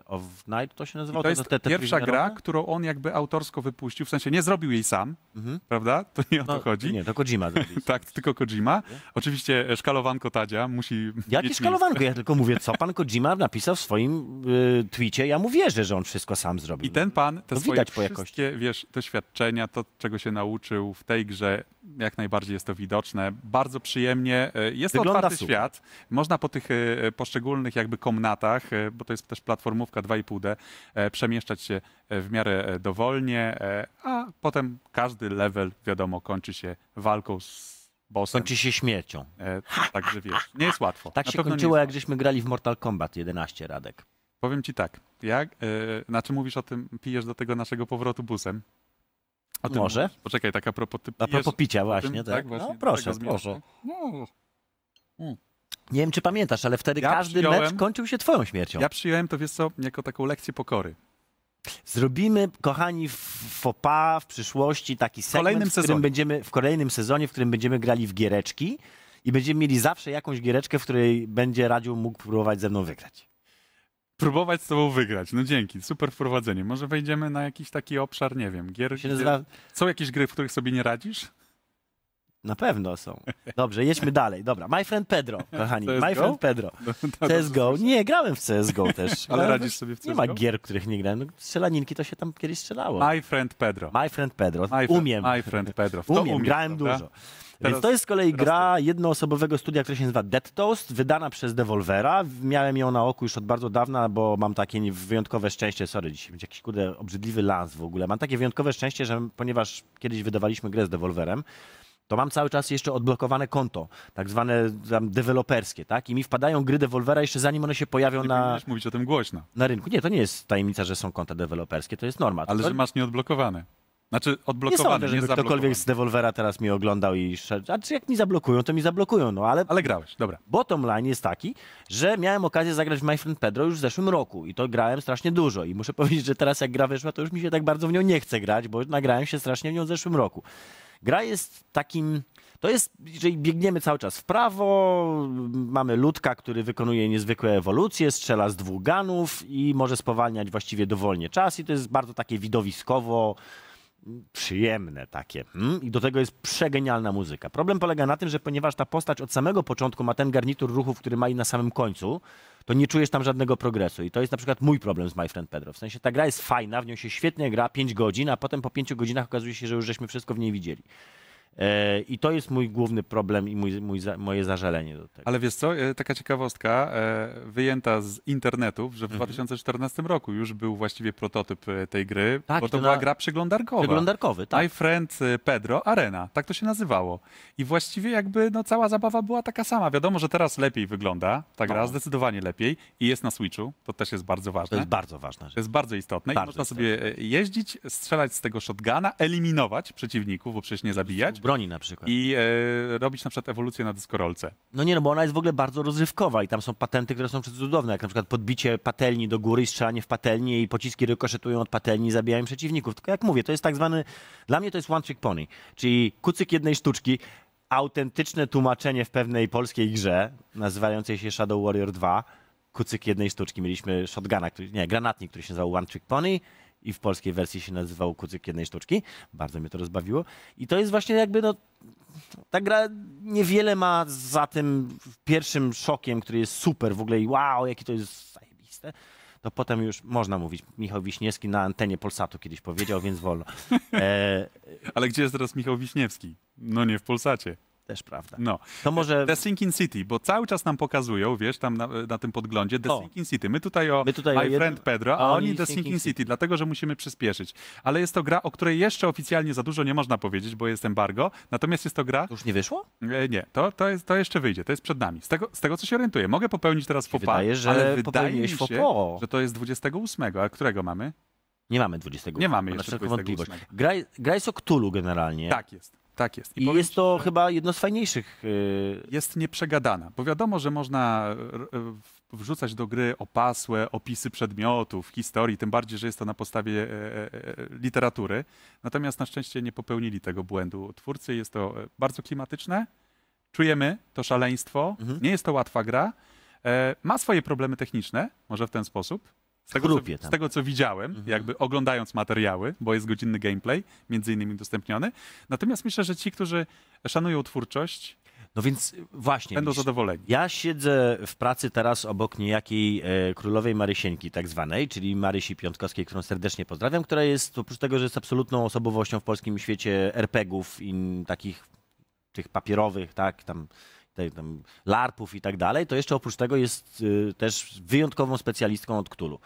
of Night, to się I nazywało? to jest te- te pierwsza gra, którą on jakby autorsko wypuścił, w sensie nie zrobił jej sam, Mhm. prawda? To nie o to No, chodzi. Nie, to Kojima. Tak, to tylko Kojima. Oczywiście e, szkalowanko Tadzia musi Jakie mieć szkalowanko? Ja tylko mówię, co pan Kojima napisał w swoim y, tweetie. Ja mu wierzę, że on wszystko sam zrobił. I ten pan, te To swoje widać po jakości. wszystkie, wiesz, doświadczenia, to czego się nauczył w tej grze, jak najbardziej jest to widoczne. Bardzo przyjemnie. e, Jest to Wygląda otwarty super. świat. Można po tych e, poszczególnych jakby komnatach, e, bo to jest też platformówka 2,5D, e, przemieszczać się w miarę dowolnie, a potem każdy level, wiadomo, kończy się walką z bossem. Kończy się śmiercią. Także wiesz, nie jest łatwo. Tak Na się kończyło, jak żeśmy grali w Mortal Kombat 11, Radek. Powiem ci tak, jak, na czym mówisz o tym, pijesz do tego naszego powrotu busem? O tym Może. mówisz? Poczekaj, tak a propos, ty A propos picia właśnie, tym? tak? właśnie, no, proszę, proszę. No, Nie wiem, czy pamiętasz, ale wtedy Ja każdy przyjąłem- mecz kończył się twoją śmiercią. Ja przyjąłem to, wiesz co, jako taką lekcję pokory. Zrobimy, kochani, w fopa w przyszłości taki segment, kolejnym w którym sezonie. będziemy, w kolejnym sezonie, w którym będziemy grali w giereczki i będziemy mieli zawsze jakąś giereczkę, w której będzie Radziu mógł próbować ze mną wygrać. Próbować z tobą wygrać. No dzięki, super wprowadzenie. Może wejdziemy na jakiś taki obszar, nie wiem, gier. Się nazywa... Są jakieś gry, w których sobie nie radzisz? Na pewno są. Dobrze, jedźmy dalej. Dobra, My Friend Pedro, kochani. CS:GO? My Friend Pedro. No, to- CSGO. Nie, grałem w CSGO też. Ale radzisz sobie w Nie ma CS:GO? gier, których nie grałem. No, strzelaninki to się tam kiedyś strzelało. My friend Pedro. My Friend Pedro. My Umiem. My friend Pedro. To Umiem, umiesz, grałem prawda? dużo. Teraz- Więc to jest z kolei gra jednoosobowego studia, które się nazywa Dead Toast, wydana przez Devolvera. Miałem ją na oku już od bardzo dawna, bo mam takie wyjątkowe szczęście, sorry, dzisiaj będzie jakiś kurde obrzydliwy lans w ogóle. Mam takie wyjątkowe szczęście, że ponieważ kiedyś wydawaliśmy grę z Devolverem, to mam cały czas jeszcze odblokowane konto, tak zwane tam deweloperskie, tak? I mi wpadają gry Devolvera jeszcze zanim one się pojawią Nie na, powinieneś mówić o tym głośno. na rynku. Nie, to nie jest tajemnica, że są konta deweloperskie, to jest norma. Ale to... że masz nieodblokowane. Znaczy Nie odblokowane, sądzę, nie, żeby zablokowane. ktokolwiek z Devolvera teraz mi oglądał i szedł. A czy jak mi zablokują, to mi zablokują, no ale Ale grałeś, dobra. bottom line jest taki, że miałem okazję zagrać w My Friend Pedro już w zeszłym roku i to grałem strasznie dużo i muszę powiedzieć, że teraz jak gra wyszła, to już mi się tak bardzo w nią nie chce grać, bo nagrałem się strasznie w nią w zeszłym roku. Gra jest takim... To jest, jeżeli biegniemy cały czas w prawo, mamy ludka, który wykonuje niezwykłe ewolucje, strzela z dwóch ganów i może spowalniać właściwie dowolnie czas i to jest bardzo takie widowiskowo, przyjemne takie. Mm? I do tego jest przegenialna muzyka. Problem polega na tym, że ponieważ ta postać od samego początku ma ten garnitur ruchów, który ma i na samym końcu, to nie czujesz tam żadnego progresu. I to jest na przykład mój problem z My Friend Pedro. W sensie ta gra jest fajna, w nią się świetnie gra 5 godzin, a potem po 5 godzinach okazuje się, że już żeśmy wszystko w niej widzieli. E, I to jest mój główny problem i mój, mój, moje zażalenie do tego. Ale wiesz co, e, taka ciekawostka, e, wyjęta z internetów, że w Mhm. 2014 roku już był właściwie prototyp tej gry, Tak, bo to to była na- gra przeglądarkowa. Przeglądarkowy, tak. My Friend Pedro Arena, tak to się nazywało. I właściwie jakby no, cała zabawa była taka sama. Wiadomo, że teraz lepiej wygląda ta gra, No. zdecydowanie lepiej i jest na Switchu, to też jest bardzo To ważne. jest bardzo ważna rzecz. To jest bardzo istotne Bardzo i można sobie e, jeździć, strzelać z tego shotguna, eliminować przeciwników, bo przecież nie zabijać Broni na przykład. i e, robić na przykład ewolucję na dyskorolce. No nie, no bo ona jest w ogóle bardzo rozrywkowa i tam są patenty, które są cudowne, jak na przykład podbicie patelni do góry i strzelanie w patelnię i pociski rykoszetują od patelni i zabijają przeciwników. Tylko jak mówię, to jest tak zwany, dla mnie to jest one trick pony, czyli kucyk jednej sztuczki, autentyczne tłumaczenie w pewnej polskiej grze nazywającej się Shadow Warrior 2, kucyk jednej sztuczki. Mieliśmy shotguna, który, nie, granatnik, który się nazywał One Trick Pony i w polskiej wersji się nazywał kucyk jednej sztuczki. Bardzo mnie to rozbawiło. I to jest właśnie jakby no, ta gra niewiele ma za tym pierwszym szokiem, który jest super w ogóle i wow, jakie to jest zajebiste. To potem już można mówić. Michał Wiśniewski na antenie Polsatu kiedyś powiedział, więc wolno. E, Ale gdzie jest teraz Michał Wiśniewski? No nie w Polsacie. Też prawda. No. To może The Sinking City, bo cały czas nam pokazują, wiesz, tam na, na tym podglądzie The O. Sinking City. My tutaj o My tutaj My o jednym- Friend Pedro, a a oni The Sinking City. City, dlatego, że musimy przyspieszyć. Ale jest to gra, o której jeszcze oficjalnie za dużo nie można powiedzieć, bo jest embargo. Natomiast jest to gra... to już nie wyszło? E, Nie, to, to, jest, to jeszcze wyjdzie, to jest przed nami. Z tego, z tego co się orientuję, mogę popełnić teraz faux pas, wydaje, że ale wydaje mi się, że to jest 28, a którego mamy? Nie mamy 20. Nie mamy jeszcze wszelką 28. wątpliwość. Gra, gra jest o Cthulhu generalnie. Tak jest, tak jest. I powiem jest to że chyba jedno z fajniejszych. Yy, Jest nieprzegadana, bo wiadomo, że można e, wrzucać do gry opasłe opisy przedmiotów, historii, tym bardziej, że jest to na podstawie e, e, e, literatury. Natomiast na szczęście nie popełnili tego błędu twórcy. Jest to bardzo klimatyczne, czujemy to szaleństwo, Mhm. nie jest to łatwa gra, ma swoje problemy techniczne, może w ten sposób. Z tego, co, z tego, co widziałem, Mhm. jakby oglądając materiały, bo jest godzinny gameplay, między innymi udostępniony. Natomiast myślę, że ci, którzy szanują twórczość, no więc właśnie. będą zadowoleni. Ja siedzę w pracy teraz obok niejakiej e, królowej Marysieńki tak zwanej, czyli Marysi Piątkowskiej, którą serdecznie pozdrawiam, która jest oprócz tego, że jest absolutną osobowością w polskim świecie RPGów i takich tych papierowych, tak, tam, tam larpów i tak dalej, to jeszcze oprócz tego jest y, też wyjątkową specjalistką od Cthulhu.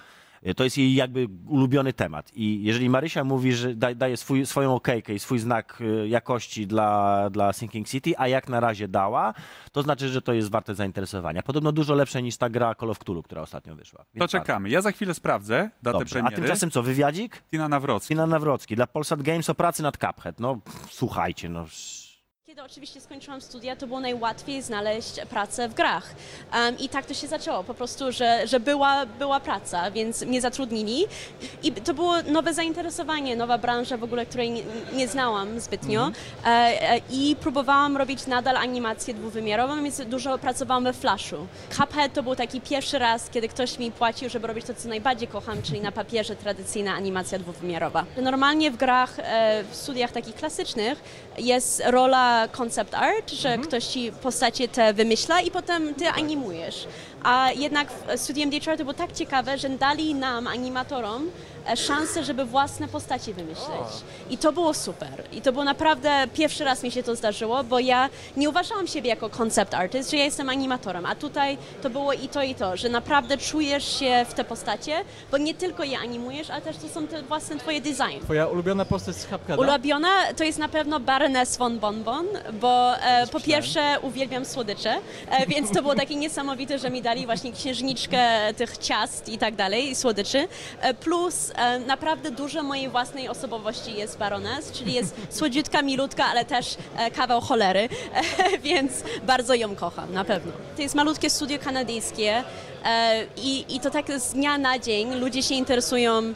Y, To jest jej jakby ulubiony temat. I jeżeli Marysia mówi, że da, daje swój, swoją okejkę i swój znak y, jakości dla, dla Sinking City, a jak na razie dała, to znaczy, że to jest warte zainteresowania. Podobno dużo lepsze niż ta gra Call of Cthulhu, która ostatnio wyszła. To Więc warto. czekamy. Ja za chwilę sprawdzę datę Dobrze. A premiery. tymczasem co, wywiadzik? Tina Nawrocki. Tina Nawrocki dla Polsat Games o pracy nad Cuphead. No, pff, słuchajcie, no... Kiedy oczywiście skończyłam studia, to było najłatwiej znaleźć pracę w grach. Em, I tak to się zaczęło, po prostu, że, że była, była praca, więc mnie zatrudnili. I to było nowe zainteresowanie, nowa branża w ogóle, której nie, nie znałam zbytnio. E, e, I próbowałam robić nadal animację dwuwymiarową, więc dużo pracowałam we Flashu. Cuphead to był taki pierwszy raz, kiedy ktoś mi płacił, żeby robić to, co najbardziej kocham, czyli na papierze tradycyjna animacja dwuwymiarowa. Normalnie w grach, e, w studiach takich klasycznych jest rola concept art, że ktoś ci postacie te wymyśla i potem ty animujesz. A jednak w studium to było tak ciekawe, że dali nam, animatorom, e, szansę, żeby własne postacie wymyśleć. I to było super. I to było naprawdę, pierwszy raz mi się to zdarzyło, bo ja nie uważałam siebie jako concept artist, że ja jestem animatorem, a tutaj to było i to, i to, że naprawdę czujesz się w te postacie, bo nie tylko je animujesz, ale też to są te własne twoje design. Twoja ulubiona postać z Cupheada? Ulubiona to jest na pewno Baroness von Bonbon, bo e, po pierwsze uwielbiam słodycze, e, więc to było takie niesamowite, że mi dali właśnie księżniczkę tych ciast i tak dalej, i słodyczy. E, plus e, naprawdę dużo mojej własnej osobowości jest Baroness, czyli jest słodziutka, milutka, ale też e, kawał cholery, więc bardzo ją kocham, na pewno. To jest malutkie studio kanadyjskie i, i to tak z dnia na dzień ludzie się interesują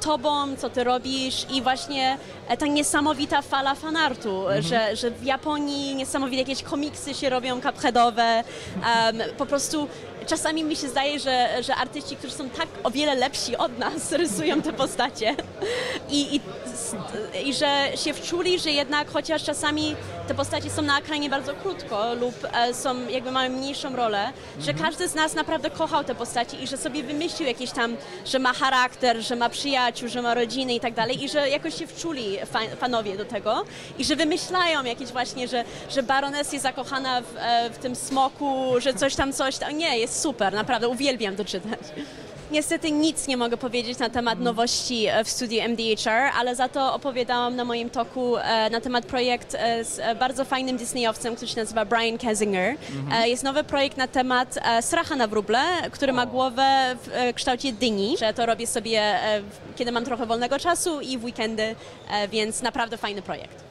tobą, co ty robisz i właśnie e, ta niesamowita fala fanartu, że, że w Japonii niesamowite jakieś komiksy się robią cupheadowe, em, po prostu czasami mi się zdaje, że, że artyści, którzy są tak o wiele lepsi od nas, rysują te postacie i, i, i że się wczuli, że jednak chociaż czasami te postacie są na ekranie bardzo krótko lub e, są jakby mają mniejszą rolę, że każdy z nas naprawdę kochał te postacie i że sobie wymyślił jakieś tam, że ma charakter, że ma przyjaciół, że ma rodziny i tak dalej i że jakoś się wczuli fa- fanowie do tego i że wymyślają jakieś właśnie, że, że Baroness jest zakochana w, e, w tym smoku, że coś tam, coś tam. Nie, jest super, naprawdę, uwielbiam to czytać. Niestety nic nie mogę powiedzieć na temat nowości e, w studiu MDHR, ale za to opowiadałam na moim toku e, na temat projekt e, z bardzo fajnym Disneyowcem, który się nazywa Brian Kessinger. E, Jest nowy projekt na temat stracha na wróble, który ma głowę w kształcie dyni, że to robię sobie, kiedy mam trochę wolnego czasu i w weekendy, więc naprawdę fajny projekt.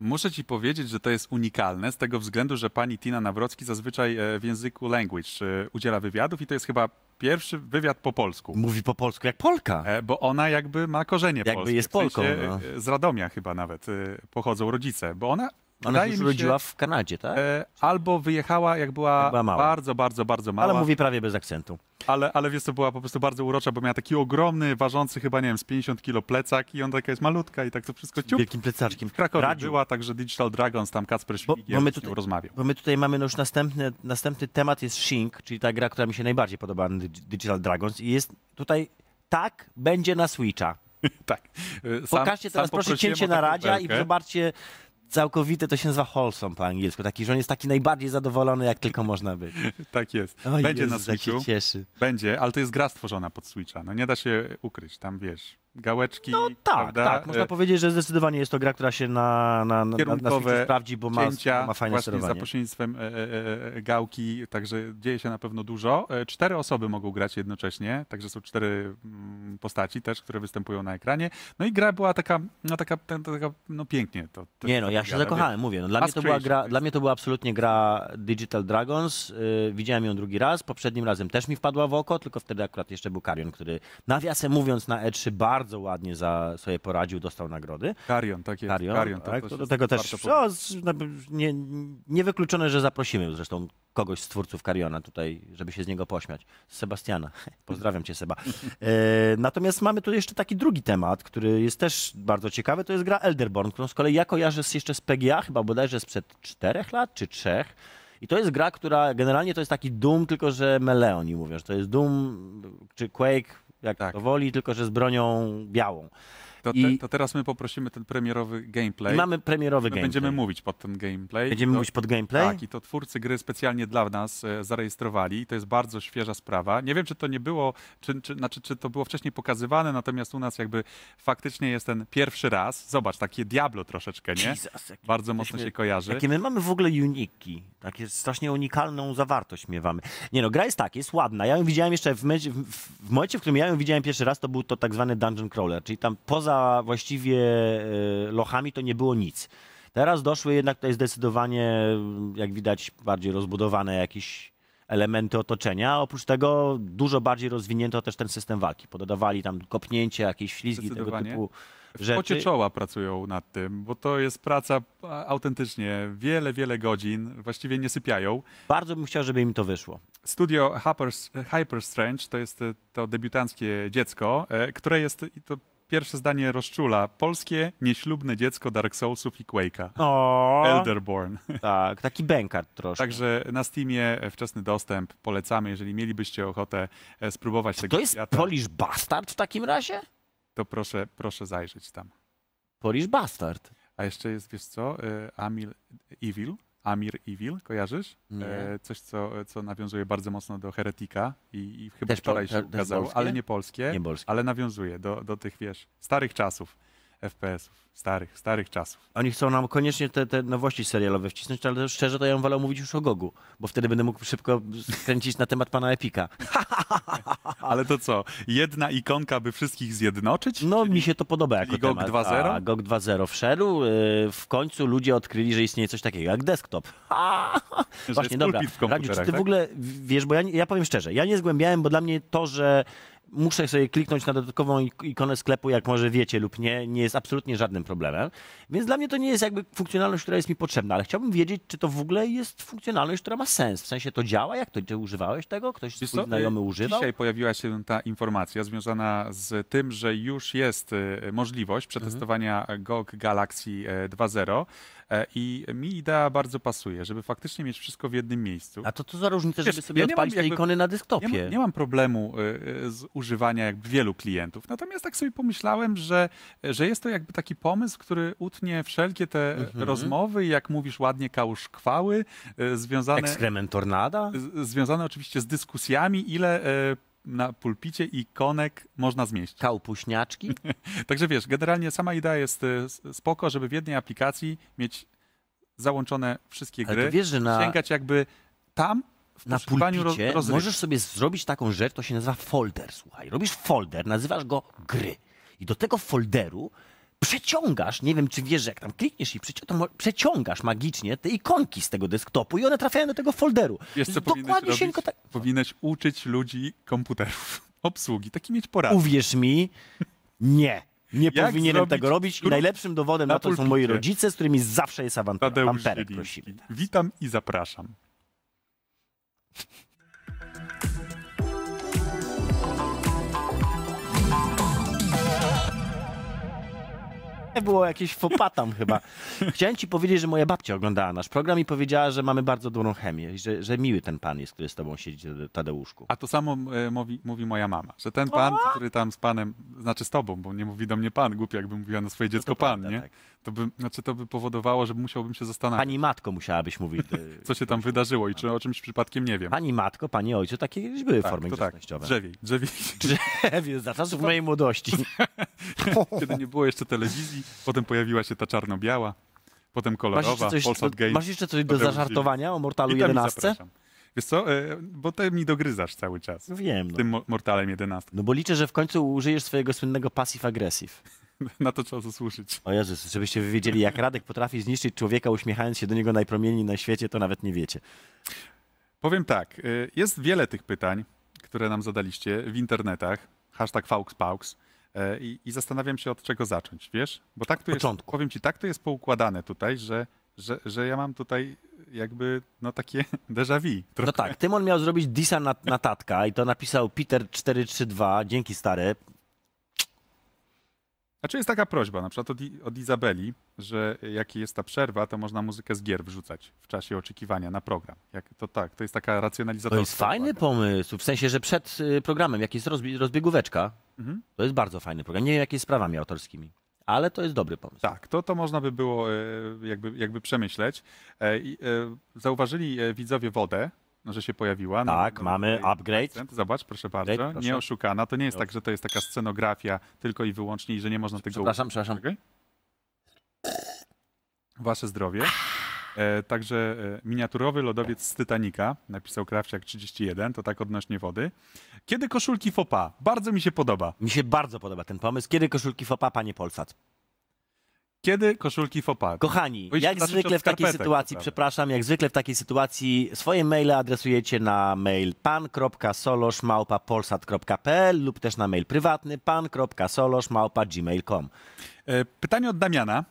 Muszę ci powiedzieć, że to jest unikalne z tego względu, że pani Tina Nawrocki zazwyczaj e, w języku language e, udziela wywiadów i to jest chyba pierwszy wywiad po polsku. Mówi po polsku jak Polka. E, Bo ona jakby ma korzenie Jakby polskie. jest w sensie, Polką, no. Z Radomia chyba nawet pochodzą rodzice, bo ona, Ona wydaje mi urodziła się, w Kanadzie, tak? e, albo wyjechała jak była, Jak była mała. bardzo, bardzo, bardzo mała, Ale mówi prawie bez akcentu. ale, ale wiesz, to była po prostu bardzo urocza, bo miała taki ogromny, ważący chyba, nie wiem, z 50 kilo plecak i on taka jest malutka i tak to wszystko ciup. Wielkim plecaczkiem. W Krakowie Radziu, była, także Digital Dragons, tam Kacper Bo- Świgiel bo tutaj- rozmawiał. Bo my tutaj mamy no już następny, następny temat jest Shink, czyli ta gra, która mi się najbardziej podoba na Dig- Digital Dragons i jest tutaj tak będzie na Switcha. tak. E, Sam, Pokażcie teraz proszę cięcie na radia i zobaczcie całkowite, to się nazywa wholesome po angielsku, taki, że on jest taki najbardziej zadowolony, jak tylko można być. Tak jest. O Będzie na Jezus, jak Switchu. się cieszy. Będzie, ale to jest gra stworzona pod Switcha. No nie da się ukryć, tam wiesz, gałeczki, No tak, prawda? tak. Można E, powiedzieć, że zdecydowanie jest to gra, która się na, na, na, na, sprawdzi, bo ma, cięcia ma fajne właśnie za sterowanie. pośrednictwem e, e, e, gałki, także dzieje się na pewno dużo. E, Cztery osoby mogą grać jednocześnie, także są cztery mm, postaci też, które występują na ekranie. No i gra była taka, no taka, ta- taka no pięknie. To, to Nie no, ja się zakochałem, mówię. No, dla, mnie to była gra, jest- dla mnie to była absolutnie gra Digital Dragons. Yy, widziałem ją drugi raz. Poprzednim razem też mi wpadła w oko, tylko wtedy akurat jeszcze był Karion, który nawiasem mówiąc na E3 bardzo ładnie za sobie poradził, dostał nagrody. Karion, tak jest. Karion, Karion, tak? to To do tego też warto o, z- na- nie, niewykluczone, że zaprosimy zresztą kogoś z twórców Kariona tutaj, żeby się z niego pośmiać. Sebastiana. Pozdrawiam cię, Seba. E, natomiast mamy tu jeszcze taki drugi temat, który jest też bardzo ciekawy, to jest gra Elderborn, którą z kolei ja kojarzę z, jeszcze z PGA, chyba bodajże sprzed czterech lat czy trzech. I to jest gra, która generalnie to jest taki Doom, tylko że melee oni mówią, że to jest Doom czy Quake, jak Tak. to woli, tylko że z bronią białą. To, te, I- to teraz my poprosimy ten premierowy gameplay. I mamy premierowy My gameplay. będziemy mówić pod ten gameplay. Będziemy To- mówić pod gameplay? Tak, i to twórcy gry specjalnie dla nas e, zarejestrowali. To jest bardzo świeża sprawa. Nie wiem, czy to nie było, czy, czy, znaczy, czy to było wcześniej pokazywane, natomiast u nas jakby faktycznie jest ten pierwszy raz. Zobacz, takie Diablo troszeczkę, nie? Jesus, Bardzo mocno się kojarzy. Jakie my mamy w ogóle uniki. Takie strasznie unikalną zawartość miewamy. Nie no, gra jest tak, jest ładna. Ja ją widziałem jeszcze w, w, w momencie, w którym ja ją widziałem pierwszy raz, to był to tak zwany dungeon crawler, czyli tam poza właściwie e, lochami to nie było nic. Teraz doszły jednak tutaj zdecydowanie, jak widać, bardziej rozbudowane jakieś elementy otoczenia. Oprócz tego dużo bardziej rozwinięto też ten system walki. Pododawali tam kopnięcie, jakieś ślizgi, tego typu W rzeczy. pocie czoła pracują nad tym, bo to jest praca autentycznie wiele, wiele godzin, właściwie nie sypiają. Bardzo bym chciał, żeby im to wyszło. Studio Hyper, Hyper Strange to jest e, to debiutanckie dziecko, e, które jest, i to pierwsze zdanie rozczula, polskie nieślubne dziecko Dark Soulsów i Quake'a. Elderborn. Tak, taki bękart troszkę. Także na Steamie wczesny dostęp polecamy, jeżeli mielibyście ochotę e, spróbować tego to jest świata, Polish Bastard w takim razie? to proszę, proszę zajrzeć tam. Polish Bastard. A jeszcze jest, wiesz co, e, Amir Evil. Amir Evil, kojarzysz? E, coś, co, co nawiązuje bardzo mocno do Heretika i, i chyba Też po- wczoraj się też ukazało, polskie? ale nie polskie, Nie polskie. ale nawiązuje do, do tych, wiesz, starych czasów FPS-ów, starych, starych czasów. Oni chcą nam koniecznie te, te nowości serialowe wcisnąć, ale szczerze to ja bym wolał mówić już o Gogu, bo wtedy będę mógł szybko skręcić na temat pana Epika. Ale to co, jedna ikonka, by wszystkich zjednoczyć? No mi się to podoba jako czyli GOG temat. 2.0? A, GOG 2.0 wszedł. yy, W końcu ludzie odkryli, że istnieje coś takiego jak desktop. Właśnie, dobra. w Radziu, czy ty w tak? ogóle wiesz, bo ja, ja powiem szczerze, ja nie zgłębiałem, bo dla mnie to, że muszę sobie kliknąć na dodatkową ik- ikonę sklepu, jak może wiecie lub nie, nie jest absolutnie żadnym problemem. Więc dla mnie to nie jest jakby funkcjonalność, która jest mi potrzebna, ale chciałbym wiedzieć, czy to w ogóle jest funkcjonalność, która ma sens. W sensie to działa? Jak to? Ty używałeś tego? Ktoś Wiesz swój co, znajomy y, używał? Dzisiaj pojawiła się ta informacja związana z tym, że już jest y, możliwość przetestowania Mhm. GOG Galaxy e, 2.0 e, i mi idea bardzo pasuje, żeby faktycznie mieć wszystko w jednym miejscu. A to co za różnica, Wiesz, żeby sobie ja nie mam odpalić te jakby- ikony na Nie, desktopie? ma, nie mam problemu y, y, z używania jakby wielu klientów. Natomiast tak sobie pomyślałem, że, że jest to jakby taki pomysł, który utnie wszelkie te Mhm. rozmowy i jak mówisz ładnie kałuszkwały y, związane, Ekskrement tornada? z- związane oczywiście z dyskusjami, ile na pulpicie ikonek można zmieścić. Kałpuśniaczki? Także wiesz, generalnie sama idea jest s- spoko, żeby w jednej aplikacji mieć załączone wszystkie Ale gry, to wiesz, że na, sięgać jakby tam w na roz, pulpicie rozrywki. możesz sobie zrobić taką rzecz, to się nazywa folder, słuchaj. Robisz folder, nazywasz go gry. I do tego folderu przeciągasz, nie wiem czy wiesz, że jak tam klikniesz i przeci- to mo- przeciągasz magicznie te ikonki z tego desktopu i one trafiają do tego folderu. Wiesz, co Dokładnie się tak... Powinieneś uczyć ludzi komputerów, obsługi, taki mieć porady. Uwierz mi, nie. Nie Jak powinienem zrobić tego robić i najlepszym dowodem na na to są moi rodzice, z którymi zawsze jest awantura. Amperek prosimy. Witam i zapraszam. Było jakieś fopatam chyba. Chciałem ci powiedzieć, że moja babcia oglądała nasz program i powiedziała, że mamy bardzo dobrą chemię, i że, że miły ten pan jest, który z tobą siedzi, Tadeuszku. A to samo e, mówi, mówi moja mama, że ten pan, który tam z panem, znaczy z tobą, bo nie mówi do mnie pan, głupio jakby mówiła na swoje dziecko pan, prawda, nie? tak. To by, znaczy to by powodowało, że musiałbym się zastanawiać, Pani matko musiałabyś mówić. y, co się tam wydarzyło i czy o czymś przypadkiem nie wiem. Pani matko, pani ojcu, takie kiedyś były tak, formy tak, grzecznościowe. drzewiej, drzewiej. Drzewie, za czasów mojej młodości. Kiedy nie było jeszcze telewizji, potem pojawiła się ta czarno-biała, potem Masz kolorowa, jeszcze coś, Polsat do, Games. masz jeszcze coś do zażartowania o Mortalu Witam i 11? zapraszam. Wiesz co, e, bo ty mi dogryzasz cały czas. Wiem, no. Tym Mo- Mortalem 11. No bo liczę, że w końcu użyjesz swojego słynnego passive-aggressive. Na to trzeba zasłużyć. O Jezus, żebyście wy wiedzieli, jak Radek potrafi zniszczyć człowieka, uśmiechając się do niego najpromienniej na świecie, to nawet nie wiecie. Powiem tak, y, jest wiele tych pytań, które nam zadaliście w internetach, hashtag FauxPaux e, i, i zastanawiam się od czego zacząć, wiesz? Bo tak to jest, Początku. powiem ci, tak to jest poukładane tutaj, że, że, że ja mam tutaj jakby no takie déjà vu. No trochę. tak, Tymon miał zrobić disa na, na tatka i to napisał Peter432, dzięki stary. Znaczy jest taka prośba, na przykład od, od Izabeli, że jak jest ta przerwa, to można muzykę z gier wrzucać w czasie oczekiwania na program. Jak, to tak, to jest taka To racjonalizatorska. jest fajny uwaga. pomysł, w sensie, że przed y, programem, jak jest rozbi- rozbiegóweczka, Mhm. to jest bardzo fajny program. Nie wiem, jakie z prawami autorskimi, ale to jest dobry pomysł. Tak, to, to można by było e, jakby, jakby przemyśleć. E, e, Zauważyli e, widzowie wodę, że się pojawiła. No, Tak, no, mamy tutaj upgrade. akcent. Zobacz, proszę bardzo. Upgrade, proszę. Nie oszukana. To nie jest tak, że to jest taka scenografia tylko i wyłącznie i że nie można tego... Przepraszam, przepraszam. Czekaj. Wasze zdrowie. E, także e, miniaturowy lodowiec z Titanica, napisał Krawciak 31, to tak odnośnie wody. Kiedy koszulki fopa? Bardzo mi się podoba. Mi się bardzo podoba ten pomysł. Kiedy koszulki fopa, panie Polsat? Kiedy koszulki fopa? Kochani, jak zwykle w takiej sytuacji, naprawdę. przepraszam, jak zwykle w takiej sytuacji swoje maile adresujecie na mail pan.solosz.polsat.pl lub też na mail prywatny pan.solosz.gmail.com. E, Pytanie od Damiana.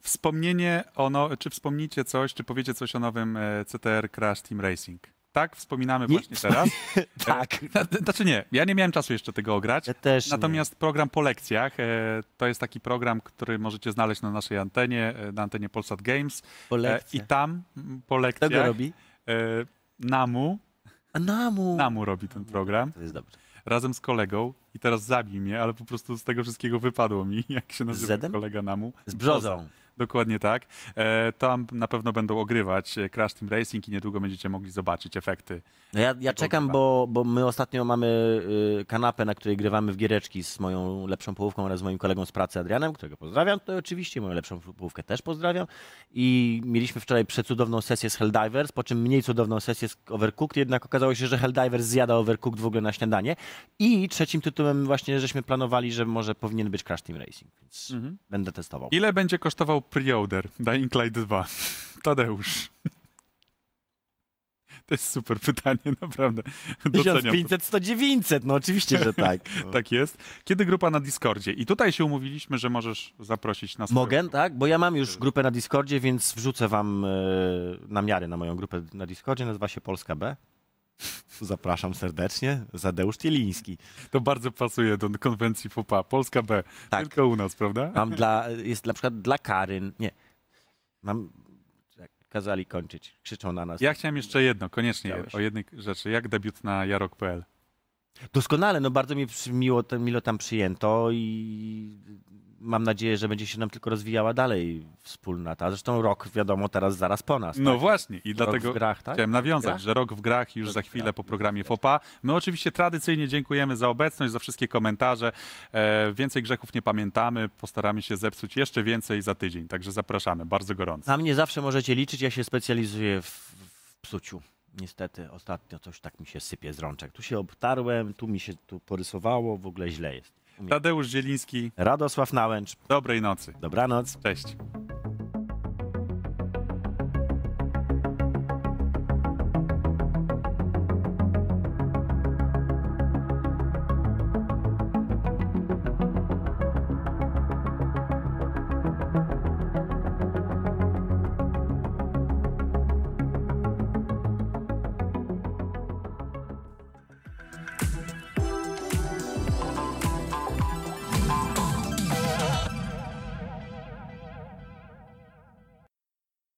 Wspomnienie o no, czy wspomnicie coś, czy powiecie coś o nowym e, CTR Crash Team Racing? Tak, wspominamy Nie. właśnie teraz. Tak. E, Znaczy nie, ja nie miałem czasu jeszcze tego ograć. Ja też nie. Natomiast program po lekcjach, e, to jest taki program, który możecie znaleźć na naszej antenie, e, na antenie Polsat Games. Po. I tam m, po Kto lekcjach go robi? Namu, A Namu. Namu robi ten program To jest dobrze. razem z kolegą i teraz zabij mnie, ale po prostu z tego wszystkiego wypadło mi, jak się nazywa Zedem? kolega Namu. Z brzozą. Dokładnie tak. E, tam na pewno będą ogrywać e, Crash Team Racing i niedługo będziecie mogli zobaczyć efekty. No ja, ja czekam, bo, bo my ostatnio mamy y, kanapę, na której grywamy w giereczki z moją lepszą połówką oraz moim kolegą z pracy Adrianem, którego pozdrawiam, to oczywiście moją lepszą połówkę też pozdrawiam. I mieliśmy wczoraj przecudowną sesję z Helldivers, po czym mniej cudowną sesję z Overcooked, jednak okazało się, że Helldivers zjada Overcooked w ogóle na śniadanie. I trzecim tytułem właśnie żeśmy planowali, że może powinien być Crash Team Racing, więc będę testował. Ile będzie kosztował preorder Dying Light 2? Tadeusz. To jest super pytanie, naprawdę. Doceniam to. 1500, 100, 900, no oczywiście, że tak. No. Tak jest. Kiedy grupa na Discordzie? I tutaj się umówiliśmy, że możesz zaprosić nas. Mogę, tak? Bo ja mam już grupę na Discordzie, więc wrzucę wam e, namiary na moją grupę na Discordzie. Nazywa się Polska B. Zapraszam serdecznie. Zadeusz Tieliński. To bardzo pasuje do konwencji FOPA. Polska B. Tak. Tylko u nas, prawda? Mam dla, jest na przykład dla Karyn. Nie. Mam. Kazali kończyć. Krzyczą na nas. Ja chciałem jeszcze jedno, koniecznie Chciałeś. o jednej rzeczy. Jak debiut na jarok.pl? Doskonale, no bardzo mi miło, to, milo tam przyjęto i mam nadzieję, że będzie się nam tylko rozwijała dalej wspólnota. Zresztą rok, wiadomo, teraz zaraz po nas. No tak? właśnie i Rok dlatego grach, tak? chciałem nawiązać, grach? że rok w grach już Rok za chwilę po programie FOPA. My oczywiście tradycyjnie dziękujemy za obecność, za wszystkie komentarze. E, więcej grzechów nie pamiętamy, postaramy się zepsuć jeszcze więcej za tydzień, także zapraszamy bardzo gorąco. Na mnie zawsze możecie liczyć, ja się specjalizuję w, w psuciu. Niestety ostatnio coś tak mi się sypie z rączek. Tu się obtarłem, tu mi się tu porysowało, w ogóle źle jest. Tadeusz Zieliński, Radosław Nałęcz. dobrej nocy. Dobranoc. Cześć.